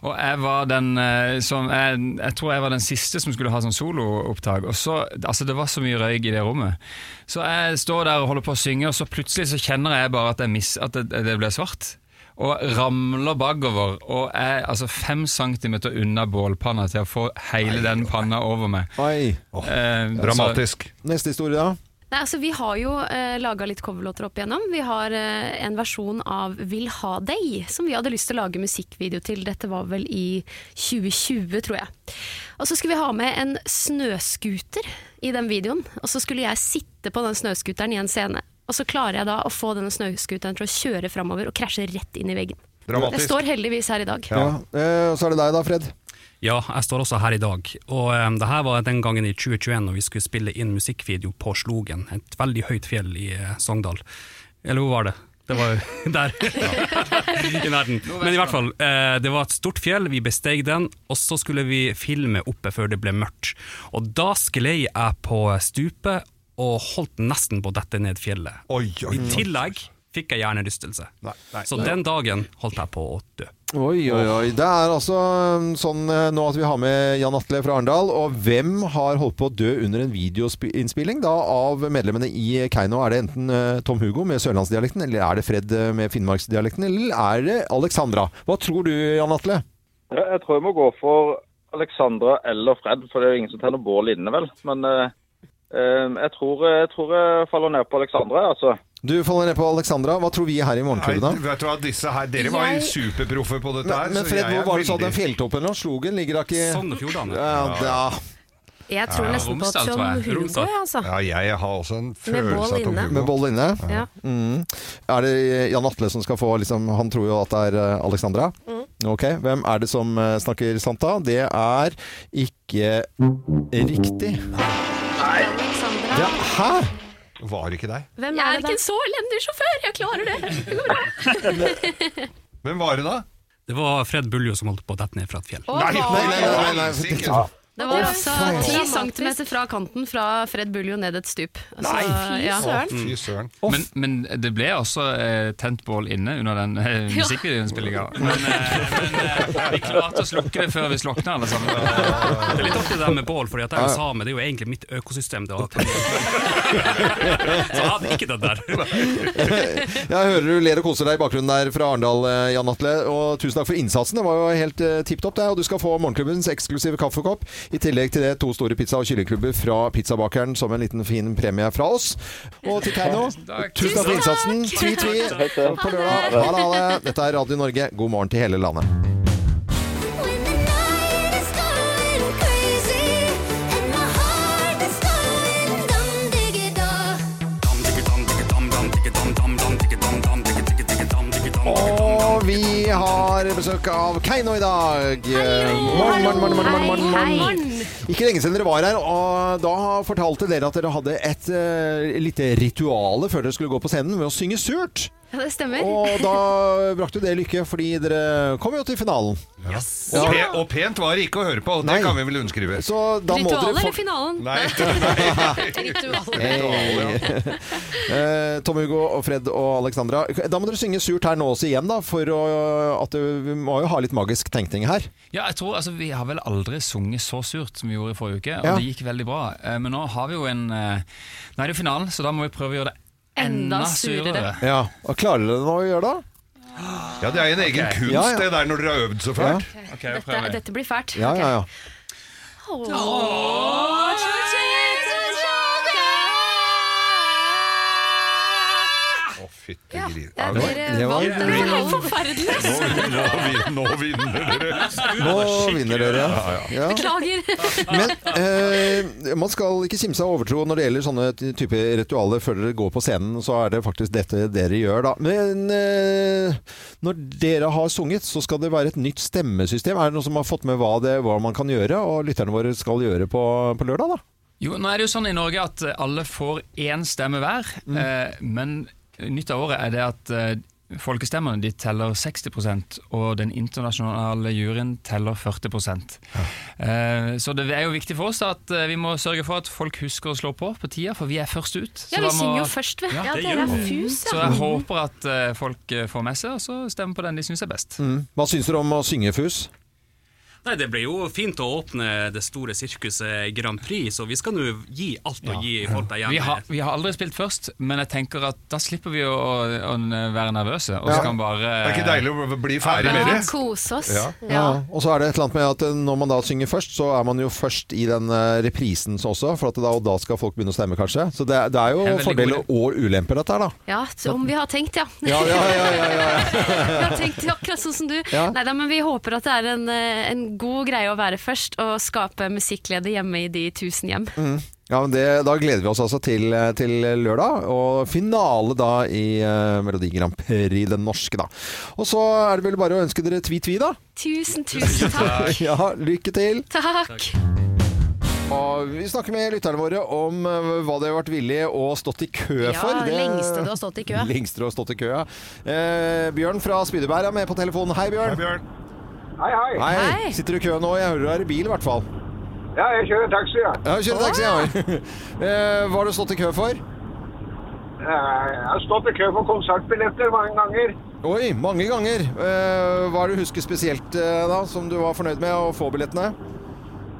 Og jeg var den eh, som jeg, jeg tror jeg var den siste som skulle ha sånn soloopptak. Og så, altså Det var så mye røyk i det rommet. Så jeg står der og holder på å synge, og så plutselig så kjenner jeg bare at, jeg miss, at det, det ble svart. og ramler bakover og er altså fem centimeter unna bålpanna til å få hele den panna over meg. Oi. Eh, Dramatisk. Neste historie, da? Nei, altså Vi har jo eh, laga litt coverlåter opp igjennom. Vi har eh, en versjon av Vil ha deg, som vi hadde lyst til å lage musikkvideo til. Dette var vel i 2020, tror jeg. Og så skulle vi ha med en snøscooter i den videoen. Og så skulle jeg sitte på den snøscooteren i en scene. Og så klarer jeg da å få denne snøscooteren til å kjøre framover og krasje rett inn i veggen. Dramatisk. Det står heldigvis her i dag. Ja. Eh, og så er det deg da, Fred. Ja, jeg står også her i dag. Og um, det her var den gangen i 2021 når vi skulle spille inn musikkvideo på Slogen, et veldig høyt fjell i uh, Sogndal. Eller hvor var det? Det var jo der. I nærheten. Men i hvert fall, eh, det var et stort fjell, vi besteg den, og så skulle vi filme oppe før det ble mørkt. Og da sklei jeg på stupet og holdt nesten på å dette ned fjellet. oi, I tillegg fikk jeg hjernerystelse. Så den dagen holdt jeg på å dø. Oi, oi, oi. Det er altså um, sånn eh, nå at vi har med Jan Atle fra Arendal. Og hvem har holdt på å dø under en videoinnspilling da, av medlemmene i Keiino? Er det enten eh, Tom Hugo med sørlandsdialekten, eller er det Fred eh, med finnmarksdialekten, eller er det Alexandra? Hva tror du, Jan Atle? Jeg, tror jeg må gå for Alexandra eller Fred, for det er jo ingen som tenner bål inne, vel. Men jeg, tror, jeg tror jeg faller ned på Alexandra, altså. Du faller ned på Alexandra. Hva tror vi her i Morgenklubben, da? vet du hva, disse her, Dere var jo Jeg- superproffe på dette her. Men, men Fred, hvor var det du sa den fjelltoppen lå? Slogen ligger da ikke Sandefjord. Ja, da. Jeg tror Ja, nesten på jeg. Hugo, ja, altså. Ja, jeg har også en følelse av Tom. Hugo. Med boll inne? Ja. Mm. Er det Jan Atle som skal få liksom, Han tror jo at det er eh, Alexandra. Mm. Ok, Hvem er det som eh, snakker sant da? Det er ikke riktig. Alexandra. Ja, hæ? Var det ikke deg. Hvem Jeg er er ikke da? en så elendig sjåfør, jeg klarer det. Det går bra. Hvem var det da? Det var Fred Buljo som holdt på å dette ned fra et fjell. Nei, nei, nei, nei. Det var altså ti 10 centimeter fra kanten fra Fred Buljo ned et stup. Altså, Nei, ja. Å, søren. fy søren. Men, men det ble også eh, tent bål inne under den eh, musikkvideoinnspillinga. Men, eh, men eh, vi klarte å slukke det før vi slokna, alle sammen. Det er litt artig det der med bål, for jeg er jo same, det er jo egentlig mitt økosystem. Det var. Så jeg hadde ikke det der. Jeg hører du ler og koser deg i bakgrunnen der fra Arendal, eh, Jan Atle. Og tusen takk for innsatsen. Det var jo helt eh, tipp topp, det. Og du skal få morgenklubbens eksklusive kaffekopp. I tillegg til det to store pizza- og kyllingklubber fra Pizzabakeren som en liten fin premie fra oss. Og til Keiino, tusen takk for innsatsen. Tvi, tvi på lørdag. Ha det, ha det. Dette er Radio Norge. God morgen til hele landet. Vi har besøk av Keiino i dag. Morgen, morgen, morgen, morgen, morgen, morgen, morgen. Ikke lenge siden dere var her, og da fortalte dere at dere hadde et uh, lite rituale før dere skulle gå på scenen med å synge surt. Ja, det stemmer. Og da brakte det lykke, fordi dere kom jo til finalen. Og, pe og pent var det ikke å høre på, det Nei. kan vi vel underskrive. Så da må Ritualet eller finalen? Nei. Ritualet. Hey. Eh, Tom Hugo og Fred og Alexandra. Da må dere synge surt her nå også igjen, da. For å, at det, vi må jo ha litt magisk tenkning her. Ja, jeg tror, altså, Vi har vel aldri sunget så surt som vi gjorde i forrige uke, og Ja. det gikk veldig bra. Eh, Men nå har vi jo en eh, Nå er det jo finalen, så da må vi prøve å gjøre det Enda surere. Ja, og Klarer dere nå å gjøre det? Ja, det er en egen kunst Ja, ja. det der når dere har øvd så fælt. Ok, jeg Dette, prøver. dette blir fælt. Ja, Ok. ja, ja. Å, fytti gris. Ja, dere det var- vant den finalen. Forferdelig. Nå vinner, nå nå vinner dere. Nå vinner dere. Ja. Beklager. Men eh, man skal ikke kimse av overtro når det gjelder sånne ty- type ritualer før dere går på scenen. Så er det faktisk dette dere gjør, da. Men eh, når dere har sunget, så skal det være et nytt stemmesystem. Er det noen som har fått med hva, det, hva man kan gjøre, og lytterne våre skal gjøre på, på lørdag, da? Jo, nå er det jo sånn i Norge at alle får én stemme hver, Mm. eh, men nytt av året er det at eh, folkestemmene de teller 60% og den internasjonale juryen teller 40 eh, Så det er jo viktig for oss at eh, vi må sørge for at folk husker å slå på på tida, for vi er først ut. Så Ja, vi må- synger jo først, vi. Ja, Ja, det dere gjør er vi. ja. Så jeg håper at folk får med seg, og så stemmer på den de syns er best. Mm. Hva syns dere om å synge fus? Nei, Det ble jo fint å åpne det store sirkuset Grand Prix, så vi skal nå gi alt å gi folk der hjemme. Vi har, vi har aldri spilt først, men jeg tenker at da slipper vi å, å være nervøse. Og Ja. så kan bare Det er ikke deilig å bli ferdig med Ja, det? kose oss. Ja. Ja. Og så er det et eller annet med at eh, når man da synger først, så er man jo først i den eh, reprisen også, for at da, og da skal folk begynne å stemme, kanskje. Så det, det er jo Det er fordeler og ulemper, dette her, da. Ja, som vi har tenkt, ja. Ja, ja, ja, ja, ja, ja. Vi har tenkt akkurat sånn som du. Ja. Neida, men vi håper at det er en, eh, en god greie å være først og skape musikklede hjemme i de tusen hjem. Mm. Ja, men det, Da gleder vi oss altså til, til lørdag, og finale da i uh, Melodi Grand Prix, den norske, da. Og så er det vel bare å ønske dere tvi-tvi, da. Tusen, tusen takk. ja, lykke til. Takk. Og vi snakker med lytterne våre om eh, hva de har vært villige og stått i kø Ja, for. lengste du har stått i kø. Lengste du har stått i kø, ja. Uh, Bjørn fra Spydeberg er med på telefonen. Hei, Bjørn. Hei, hei. Hei. Sitter du i kø nå? Jeg hører du er i bil, i hvert fall. Ja, jeg kjører taxi, ja. Ja, kjører taxi, ja. eh, hva har du stått i kø for? Eh, Jeg har stått i kø for konsertbilletter mange ganger. Oi, mange ganger. Eh, hva er det du husker spesielt eh, da, som du var fornøyd med å få billettene?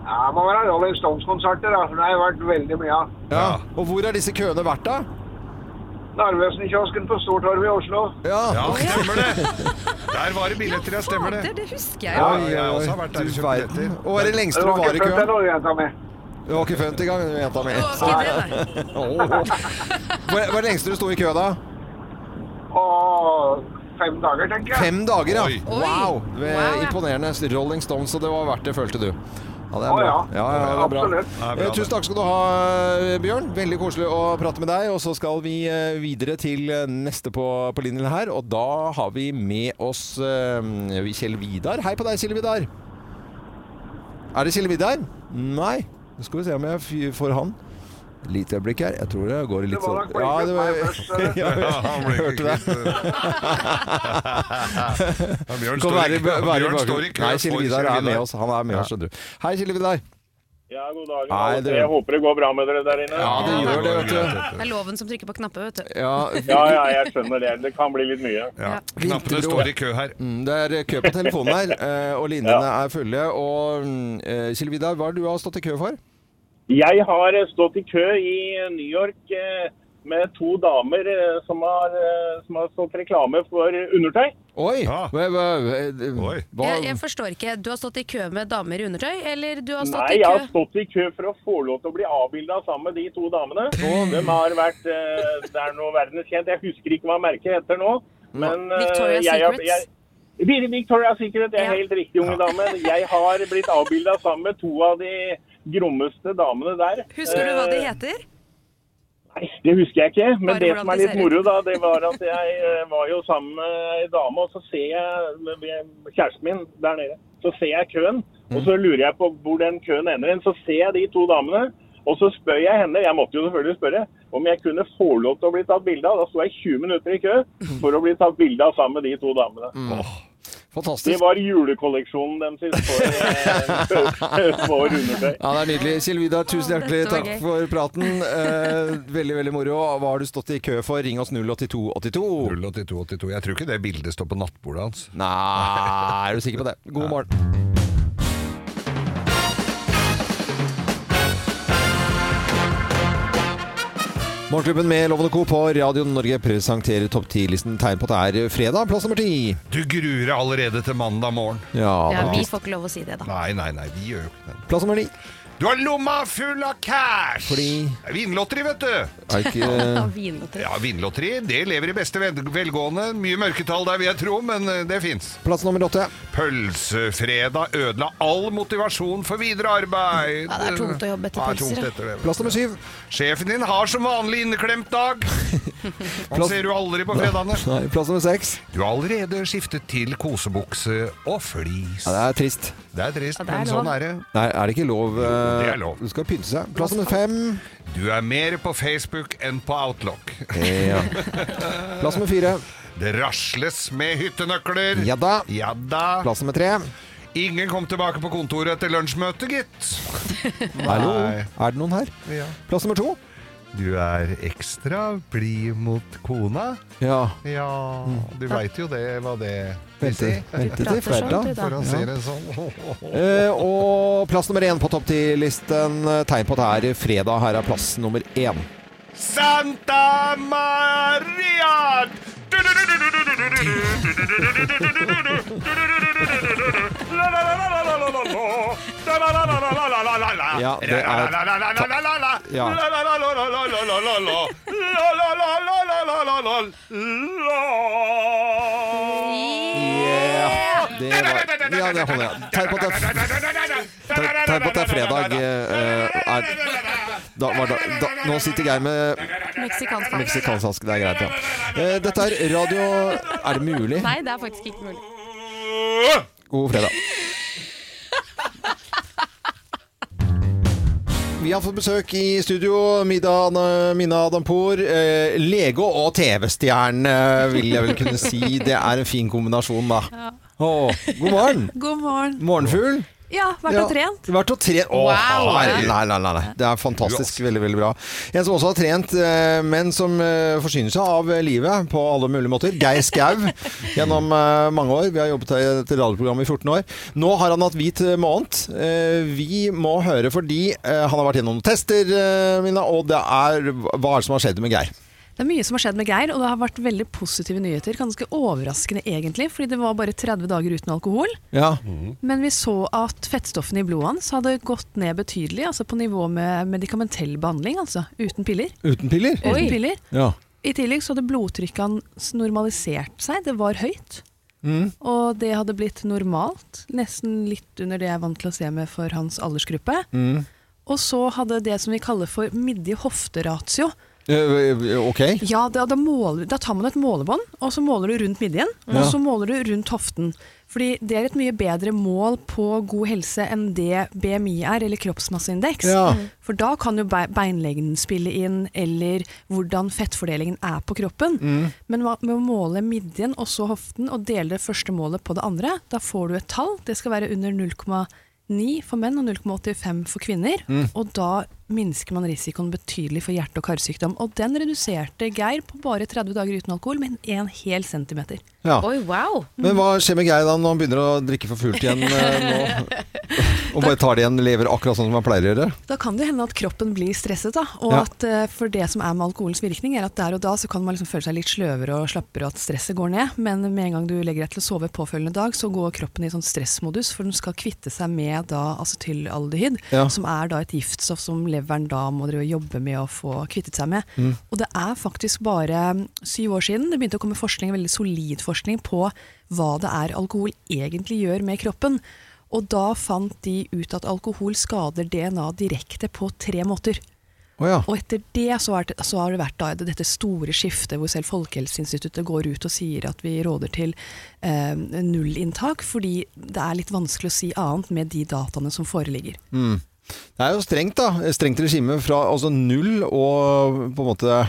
Ja, det må være Rolling Stones-konserter, da. for Det har jeg vært veldig mye av. Ja. Og hvor har disse køene vært, da? Narvesen-kiosken på Stortorvet i Oslo. Ja, Ja, stemmer det! Der var det billetter, ja. Stemmer det. Det husker Ja, jeg har også vært der og Du kjøpt verden. billetter. Og hva er det lengste Det du var var i ikke født køen? ennå, jenta mi. Du var ikke født engang, jenta mi. Det var ikke Hva hva er det lengste du sto i kø, da? Og fem dager, tenker jeg. Fem dager, ja. Oi. Wow! Det er Wow, ja. Imponerende. Rolling Stones, og det var verdt det, følte du. Ja, det er bra. ja. Ja, det er bra. Absolutt. Eh, Tusen takk skal du ha, Bjørn. Veldig koselig å prate med deg. Og så skal vi eh, videre til eh, neste på, på linjen her, og da har vi med oss eh, Kjell Vidar. Hei på deg, Kjell Vidar. Er det Kjell Vidar? Nei. Nå skal vi se om jeg får han. Lite øyeblikk her. Jeg tror det går litt sånn Ja, det var eller? ja, jeg hørte det. Bjørn står være- være i bakgrunnen. kø Nei, Kjell Vidar er med oss. Han er med oss, skjønner du. Hei, Kjell Vidar. Ja, god dag. Nei, det- Jeg håper det går bra med dere der inne. Ja, det gjør det, vet du. Det er loven som trykker på knapper, vet du. Ja, Ja, ja, jeg skjønner det. Det kan bli litt mye. Ja. Knappene står i kø her. Mm, det er kø på telefonen her, eh, og linjene er fulle. Og mm, eh, Kjell Vidar, hva er det du har stått i kø for? Jeg har eh, stått i kø i New York eh, med to damer eh, som har, som har stått reklame for undertøy. Oi! Hva, hva, hva, Jeg, jeg forstår ikke. Du har stått i kø med damer i undertøy, eller du har stått Nei, i jeg har stått i kø for å få lov til å bli avbilda sammen med de to damene. De har vært Det er noe verdenskjent. Jeg husker ikke hva merket heter nå. Men Victoria Victoria's jeg, Secrets? jeg, Vi- Victoria's Secret, det er helt riktig, unge dame. Jeg har blitt avbilda sammen med to av de grommeste damene der. Husker du hva de Eh, heter? Nei, det husker jeg ikke. Men Bare det som er litt moro, da, det var at jeg eh, var jo sammen med ei dame, og så ser jeg kjæresten min der nede. Så ser jeg køen, og så lurer jeg på hvor den køen ender hen. Så ser jeg de to damene, og så spør jeg henne, jeg måtte jo selvfølgelig spørre, om jeg kunne få lov til å bli tatt bilde av. Da sto jeg 20 minutter i kø for å bli tatt bilde av sammen med de to damene. Fantastisk. Det var julekolleksjonen deres for, eh, for undertøy. Ja, det er nydelig. Kjell Vidar, tusen hjertelig takk gøy. for praten. Eh, veldig, veldig moro. Hva har du stått i kø for? Ring oss 08282. 08282. Jeg tror ikke det bildet står på nattbordet hans. Nei, er du sikker på det? God morgen. Morgenklubben med Lovende Co. på Radio Norge presenterer topp 10-listen tegn på at det er fredag. Plass nummer ti. Du gruer deg allerede til mandag morgen. Ja, Ja, vi får ikke lov å si det, da. Nei, nei, nei, vi gjør jo ikke det. Plass nummer ni. Du har lomma full av cash! Fordi er Vinlotteri, vet du. Er ikke Ja, Vinlotteri det lever i beste velgående. Mye mørketall der, vil jeg tro, men eh, det fins. Plass nummer åtte. Pølsefredag ødela all motivasjon for videre arbeid. Ja, det er tungt å jobbe etter er pølser, ja. etter det. Plass nummer syv. Sjefen din har som vanlig inneklemt dag. Han Plass- ser du aldri på fredagene. Nei, plass nummer seks. Du har allerede skiftet til kosebukse og flis. Ja, det er trist. Det er trist, Ja, det er men lov. sånn er det. Nei, er det ikke lov? eh, Det er lov. Du skal pynte seg. Plass nummer fem. Du er mer på Facebook enn på Outlook. Ja. Plass nummer fire. Det rasles med hyttenøkler. Ja da. Ja da. Plass nummer tre. Ingen kom tilbake på kontoret etter lunsjmøtet, gitt. Hallo? Er det noen her? Ja. Plass nummer to. Du er ekstra blid mot kona. Ja. Ja, du veit jo det, hva det vil Vente, si. vente til fredag. For å si det sånn. Eh, og plass nummer én på topp ti-listen. Tegn på at det er fredag. Her er plass nummer én. Santa Maria! Ja, det er Ja. Yeah. Det var, ja, det holder jeg. Tegn på at det er, tegn på at det er fredag. eh, er, da, da, nå sitter Geir med Meksikansk hanske. Det er greit, ja. Eh, dette er radio Er det mulig? Nei, det er faktisk ikke mulig. God fredag. Vi har fått besøk i studio. Mida, Mina Adampour. Eh, lege og TV-stjerne, vil jeg vel kunne si. Det er en fin kombinasjon, da. Ja. Åh, god morgen. God morgen. Morgenfugl. Ja, vært og trent. Vært og trent. Åh, Wow. Nei, nei, nei, nei. Det er fantastisk. Veldig, veldig bra. En som også har trent, eh, men som eh, forsyner seg av eh, livet på alle mulige måter. Geir Skau gjennom eh, mange år. Vi har jobbet i et radioprogram i 14 år. Nå har han hatt hvit eh, måned. Eh, Vi må høre fordi eh, han har vært gjennom noen tester, eh, Mina, og det er Hva er det som har skjedd med Geir? Det er mye som har skjedd med Geir, og det har vært veldig positive nyheter. Ganske overraskende egentlig, fordi det var bare 30 dager uten alkohol. Ja. Men vi så at fettstoffene i blodet hans hadde gått ned betydelig, altså på nivå med medikamentell behandling, altså uten piller. Uten piller? Uten piller. Ja. I tillegg så hadde blodtrykket hans normalisert seg, det var høyt. Mm. Og det hadde blitt normalt, nesten litt under det jeg er vant til å se med for hans aldersgruppe. Mm. Og så hadde det som vi kaller for midje-hofte-ratio. Eh, Ok. Ja, da, da, måler, da tar man et målebånd, og så måler du rundt midjen, Ja. og så måler du rundt hoften. Fordi det er et mye bedre mål på god helse enn det BMI er, eller kroppsmasseindeks. Ja. Mm. For da kan jo be- beinlengden spille inn, eller hvordan fettfordelingen er på kroppen. Mm. Men med å måle midjen og så hoften, og dele det første målet på det andre, da får du et tall. Det skal være under 0,9 for menn og 0,85 for kvinner. Mm. Og da minsker man risikoen betydelig for hjerte- og karsykdom. Og den reduserte Geir på bare 30 dager uten alkohol med en hel centimeter. Ja. Oi, wow. Men hva skjer med Geir da når han begynner å drikke for fullt igjen eh, nå? Og bare tar det igjen, lever akkurat sånn som han pleier å gjøre? Da kan det hende at kroppen blir stresset. Da. Og Ja. at eh, for det som er med alkoholens virkning, er at der og da så kan man liksom føle seg litt sløvere og slappere, og at stresset går ned. Men med en gang du legger deg til å sove påfølgende dag, så går kroppen i sånn stressmodus, for den skal kvitte seg med da acetylaldehyd, Ja. som er da et giftstoff som leveren da må drive og jobbe med å få kvittet seg med. Mm. Og det er faktisk bare mm, syv år siden det begynte å komme forskning, veldig solid forskning på hva det er alkohol egentlig gjør med kroppen. Og da fant de ut at alkohol skader DNA direkte på tre måter. Oh ja. Og etter det så, er det så har det vært da dette store skiftet hvor selv Folkehelseinstituttet går ut og sier at vi råder til eh, nullinntak, fordi det er litt vanskelig å si annet med de dataene som foreligger. Mm. Det er jo strengt, da. Strengt regime fra altså null og på en måte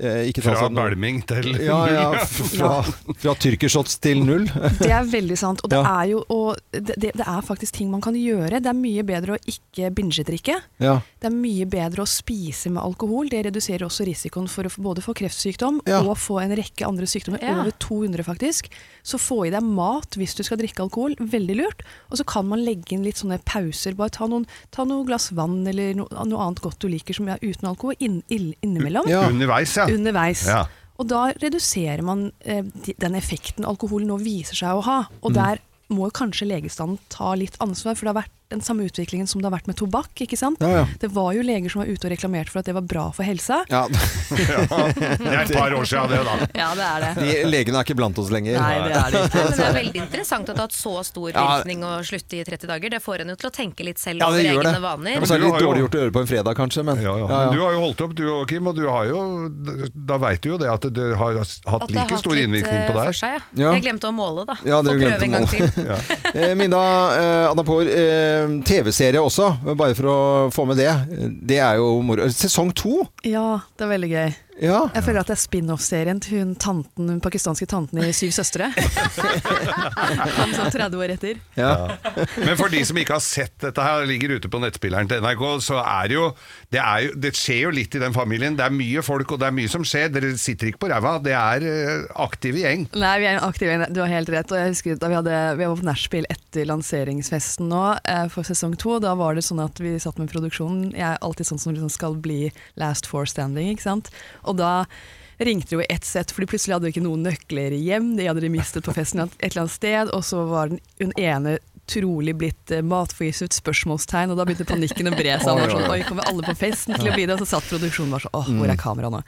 eh, ikke Fra bælming til ja, ja, ja. fra, fra tyrkershots til null. Det er veldig sant. Og det, Ja. er jo, og det, det, er faktisk ting man kan gjøre. Det er mye bedre å ikke binge-drikke. Ja. Det er mye bedre å spise med alkohol. Det reduserer også risikoen for å både få kreftsykdom Ja. og få en rekke andre sykdommer. Ja. Over 200 faktisk. Så få i deg mat hvis du skal drikke alkohol. Veldig lurt. Og så kan man legge inn litt sånne pauser. Bare ta noen, ta noe glass vann eller no, noe annet godt du liker som er uten alkohol inn, ill- innimellom. Ja. Underveis, ja. Underveis. Ja. Og da reduserer man eh, den effekten alkohol nå viser seg å ha. Og Mm. der må kanskje legestanden ta litt ansvar, for det har vært den samme utviklingen som det har vært med tobakk. ikke sant? Ja, ja. Det var jo leger som var ute og reklamerte for at det var bra for helsa. Ja. Det er et par år siden det, da. Ja, det er det. De legene er ikke blant oss lenger. Nei, det er det ikke. Men det er veldig interessant at det har hatt så stor Ja. virkning å slutte i 30 dager. Det får en jo til å tenke litt selv Ja, det over gjør det. egne vaner. Ja, så er det litt dårlig gjort å gjøre på en fredag, kanskje. Men, ja, ja. Men du har jo holdt opp, du og Kim, og du har jo Da veit du jo det at det har hatt like det hatt stor innvirkning på eh, deg. seg, ja. Ja. Jeg glemte å måle, da. Ja, Få dere prøve en gang til. Ja. Eh, Minda eh, eh, TV-serie også, bare for å få med det. Det er jo moro. Sesong to! Ja, det er veldig gøy. Ja. Jeg føler at det er spin-off-serien til hun tanten, hun pakistanske tanten i Syv søstre. Han sånn 30 år etter. Ja. Men for de som ikke har sett dette her, ligger ute på nettspilleren til NRK, så er det jo det, er jo det skjer jo litt i den familien. Det er mye folk, og det er mye som skjer. Dere sitter ikke på ræva. Det er eh, aktive gjeng. Nei, vi er en aktiv gjeng, du har helt rett. Og jeg husker da vi, hadde, vi var på nachspiel etter lanseringsfesten nå eh, for sesong to. Da var det sånn at vi satt med produksjonen. Jeg er alltid sånn som liksom skal bli last four standing, ikke sant. Og da ringte jo i ett sett, fordi plutselig hadde de ikke noen nøkler hjem. De hadde de mistet på festen et eller annet sted, og så var den, ene trolig blitt uh, matforgiftet, spørsmålstegn, og da begynte panikken å bre seg. Og sånn, Oi, kommer alle på festen til å bli det? Og så satt produksjonen bare sånn Åh, hvor er kameraet nå?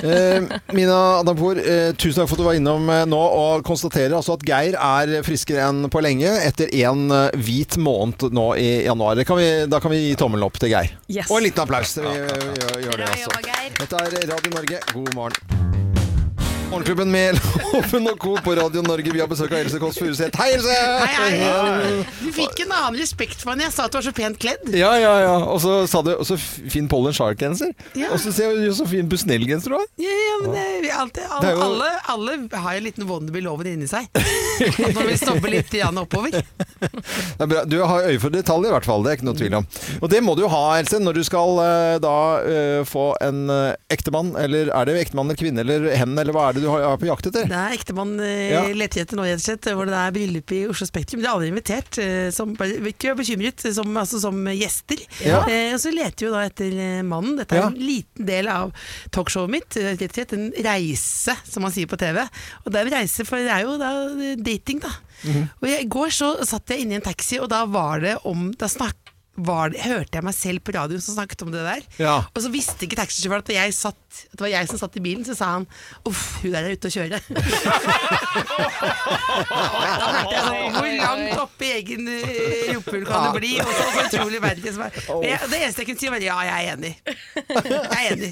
Eh, Mina Adampour, eh, tusen takk for at du var innom eh, nå og konstaterer altså at Geir er friskere enn på lenge etter en eh, hvit måned nå i januar. Kan vi, da kan vi gi tommelen opp til Geir. Yes. Og en liten applaus. Vi gjør, gjør det også. Dette er Radio Norge, god morgen. Morgenklubben med Loven og Co. på Radio Norge. Vi har besøk av Else Kåss Furuseth. Hei, Else! Hei, hei. Du fikk en annen respekt for henne. Jeg sa at du var så pent kledd. Ja, ja, ja. Og så sa du så fin Pollen Shark-genser. Ja. Og så ser du så fin Busnell-genser du har. Ja, ja, men det, vi alltid, Det alle, er jo- alle, alle har en liten Wonderby-loven inni seg. At man vil stoppe litt igjen oppover. Det er bra. Du har øye for detaljer i hvert fall, det er ikke noe tvil om. Og det må du jo ha, Else, når du skal eh, da eh, få en uh, ektemann, eller er det ektemann eller kvinne eller hen, eller hva er det du er på jakt etter? Det er ektemann eh, Ja. leter etter nå, slett, hvor det er bryllup i Oslo Spektrum. De er aldri invitert, eh, som, ikke bekymret, som, altså, som gjester. Ja. Eh, og så leter vi da etter eh, mannen. Dette er Ja. en liten del av talkshowet mitt. eh, Rett og slett en reise, som man sier på TV. Og det er en reise, for det er jo da eh, dating, da. Mhm. Og I går så satt jeg inne i en taxi, og da var det om Da snakk, var det, hørte jeg meg selv på radioen som snakket om det der. Ja. Og så visste ikke taxisjåføren at, jeg satt- at det var jeg som satt i bilen, så sa han uff, hun der er ute å kjøre. Da hørte jeg sånn, hvor langt opp i egen uh, rumpehull kan det bli? Og så, så utrolig verdig som er. Jeg, det eneste jeg kunne si var ja, jeg er enig. Jeg er enig.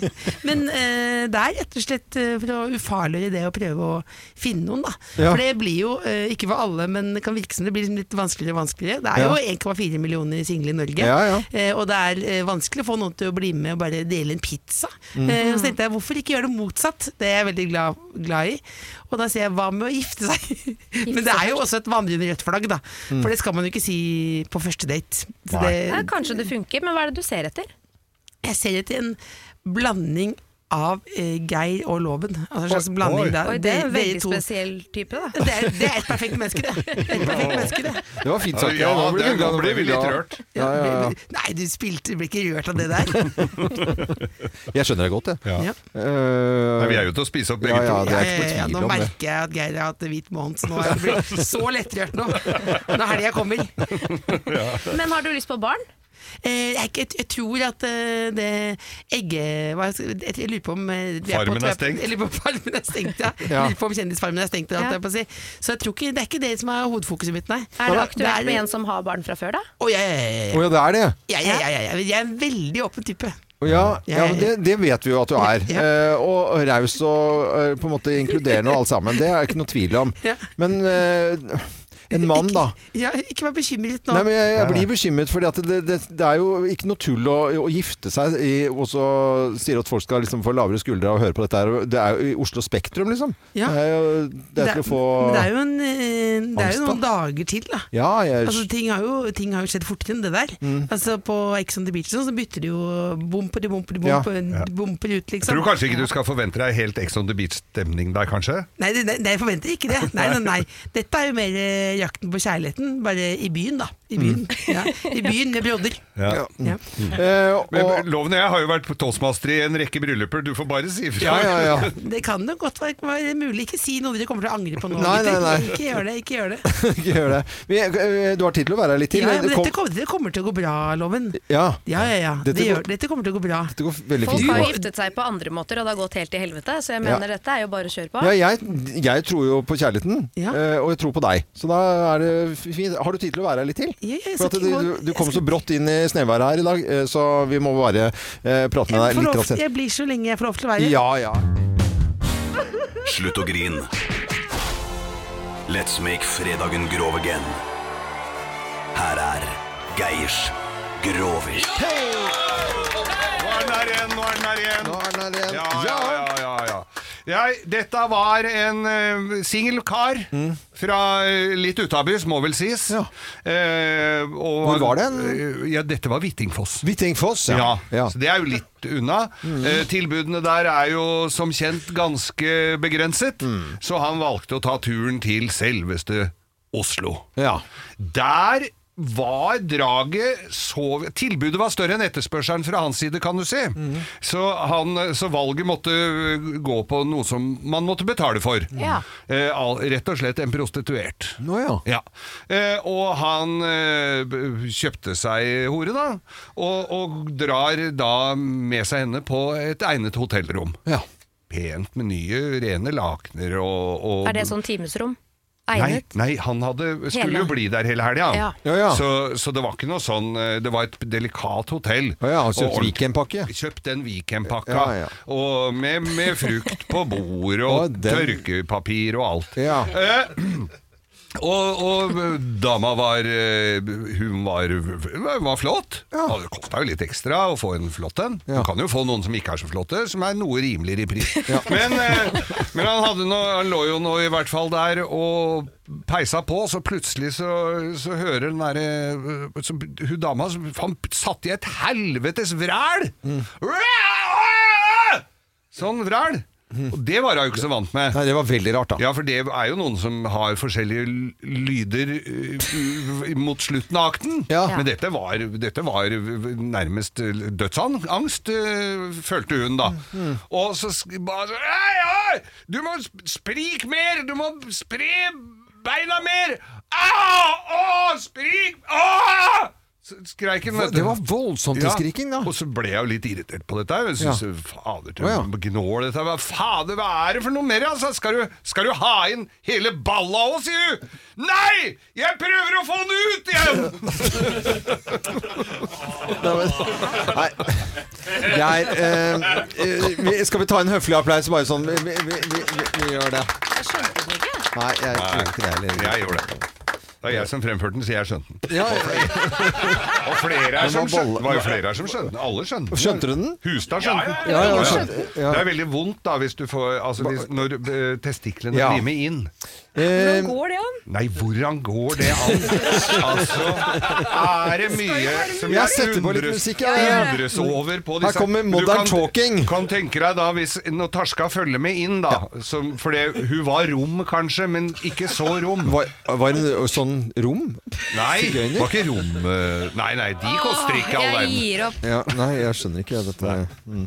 Men uh, det er rett og slett uh, for å ufarliggjøre det å prøve å finne noen, da. Ja. For det blir jo, uh, ikke for alle, men det kan virke som det blir litt vanskeligere og vanskeligere. Det er jo 1,4 millioner single i Norge, Ja, ja. Eh, og det er eh, vanskelig å få noen til å bli med og bare dele en pizza. Mm. Eh, så tenkte jeg, hvorfor ikke gjøre det motsatt? Det er jeg veldig glad, glad i. Og da sier jeg, hva med å gifte seg? Men det er jo også et vandrende rødt flagg, da. Mm. For det skal man jo ikke si på første date. Så Ja, kanskje det funker, men hva er det du ser etter? jeg ser etter en blanding av eh, Geir og Loven. Altså en slags blanding der. Oi, det er en veldig to- spesiell type, da. Det er, det er et perfekt menneske, det. Et perfekt menneske, det. Det var fint sagt. Ja, nå ble det- ble vi litt rørt. Ja, ja, ja. Nei, du spilte, ble ikke rørt av det der. Jeg skjønner det godt, jeg. Ja. Ja. Eh, Nei, vi er jo til å spise opp begge ja, ja, to. er Ja, ja, ja, nå merker jeg at Geir har hatt hvit måned, så nå jeg blitt så lettrørt nå. Når helga kommer. Men har du lyst på barn? Eh, jeg, jeg, jeg tror at eh, det egget hva skal- jeg, jeg lurer på om eh, Farmen er stengt. Jeg lurer på om farmen er stengt, ja. Ja. Jeg lurer på om kjendisfarmen er stengt. Ja. jeg på å si. Så jeg tror ikke, det er ikke det som er hovedfokuset mitt, nei. Er det Det aktuelt er- med en som har barn fra før, da? Å, ja, ja, ja, ja. Ja, det er det. Ja, ja, ja, ja, ja. Jeg er en veldig åpen type. Ja, ja men det, det vet vi jo at du er. Eh, og raus og på en måte inkluderende og alt sammen. Det er ikke noe tvil om. Ja. Men eh, en mann, da. Ja, ikke vær bekymret nå. Nei, men jeg, jeg blir bekymret, for det, det, det er jo ikke noe tull å, å gifte seg i, og så sier at folk skal liksom få lavere skuldre av å høre på dette her. Det er jo i Oslo Spektrum, liksom. Ja. Det er jo det er til å få men det er jo, en, eh, det er jo noen dager til, da. Ja, jeg Altså, ting, har jo, ting har jo skjedd fortere enn det der. Mm. Altså, på Ex on the Beach sånn, så bytter de jo bomper, bomper, Ja. bomper, bomper ut, Jeg liksom. tror kanskje ikke du skal forvente deg helt Ex on the Beach-stemning der, kanskje? Nei, nei, jeg forventer ikke det. Nei, nei, nei. Dette er jo mer eh, jakten på kjærligheten, bare i byen, da. I byen, ja. I byen med brodder. Ja. Ja. Eh, Men Loven og jeg har jo vært toastmaster i en rekke brylluper, du får bare si ifra. Ja, ja, ja. Det kan jo godt være, være mulig. Ikke si noe dere kommer til å angre på nå. Nei, nei, nei. Ikke gjør det. ikke gjør det. Ikke gjør det. Vi, eh, du har tid til å være her litt til. Ja, ja, men dette, kommer, dette kommer til å gå bra, Loven. ja. Ja, ja, ja. Dette Det går- dette kommer til å gå bra. Dette går veldig Folk har giftet seg på andre måter, og det har gått helt til helvete. Så jeg Ja. mener dette er jo bare å kjøre på. Ja, jeg, jeg tror jo på kjærligheten, Ja. eh, og jeg tror på deg. Så da er det fint. Har du tid til å være her litt til? Ja, ja, For at du, du, du kom så brått inn i snøværet her i dag, eh, så vi må bare eh, prate med deg litt. raskt. jeg blir så lenge jeg får lov til å være. Ja, ja. Slutt å grin. Let's make fredagen grov again. Her er Geirs Grovis. Nå er den her igjen, nå er den her igjen. Nå er den her igjen. Ja, ja, ja, ja, Jeg, dette var en uh, singel kar fra uh, litt utabys, må vel sies. Eh, og, Hvor var det? Uh, ja, dette var Hvittingfoss. Hvittingfoss, ja. ja. Så det er jo litt unna. Eh, tilbudene der er jo som kjent ganske begrenset, så han valgte å ta turen til selveste Oslo. Ja. Der var draget så Tilbudet var større enn etterspørselen fra hans side, kan du si. Så, han, så valget måtte gå på noe som man måtte betale for. Ja. Eh, rett og slett en prostituert. Nå ja. Ja. Eh, og han eh, kjøpte seg hore, da, og, og drar da med seg henne på et egnet hotellrom. Ja. Pent med nye, rene lakener og, og Er det sånn timesrom? Nei, Egnet? nei, han hadde, skulle Hele. jo bli der hele helga. Ja. Ja, ja. Så, så det var ikke noe sånn eh, Det var et delikat hotell. Ja, altså Og weekendpakke. Kjøpt den weekendpakka. Ja, ja. Og med, med frukt på bordet, og og tørkepapir og alt. Ja. Eh, og, og dama var eh, Hun var, var flott. Og det kosta jo litt ekstra å få en flott en. Du kan jo få noen som ikke er så flotte, som er noe rimeligere i pris. Men, eh, men han, nå, han lå jo nå i hvert fall der og peisa på, så plutselig så, så hører den derre eh, Hun dama Han satt i et helvetes vræl! Sånn vræl. Og det var hun jo ikke så vant med. Nei, det var veldig rart, da. Ja, for det er jo noen som har forskjellige l- lyder uh, mot slutten av akten. Ja. Men dette var, dette var nærmest dødsangst, uh, følte hun da. Og så sk- bare så, «Hei, hei, Du må sp- sprike mer! Du må spre beina mer! Au! Å, sprik! Å! Så Skreik hun, vet du. Det var voldsomt til skriking, da. Og så ble jeg jo litt irritert på dette. Jeg synes, Ja. Fader, til oh, ja. gnål dette. Hva fader, hva er det for noe mer? Altså? Skal, du, skal du ha inn hele balla òg, sier du? Nei! Jeg prøver å få den ut igjen! Nei. Geir, eh, eh, vi- skal vi ta en høflig applaus? Bare sånn, vi, vi, vi, vi, vi gjør det. Jeg skjønte den ikke. Nei, jeg tror ikke det heller. Jeg gjorde det. Det er jeg som fremførte den, så jeg skjønte den. Ja, Og flere er som skjønte den Det var jo flere her som skjønte den. Alle skjønte den. Skjønte du den? Hustad skjønte den. Ja, ja, skjønte- ja. Det er veldig vondt da hvis du får Altså hvis, når eh, testiklene Ja. blir med inn. Eh, Går det an? Nei, hvordan går det an? Altså, er det mye som Jeg jeg setter på litt musikk, ja, ja. undres over på Her kommer Modern du kan, Talking. kan tenke deg da, hvis når Tarska følger med inn, da som, For det- hun var rom, kanskje, men ikke så rom. Var, var det sånn rom? Nei, Sigøyner? var ikke rom eh, Nei, nei, de koster ikke all Jeg verden. gir opp. Ja, nei, jeg skjønner ikke dette. Mm.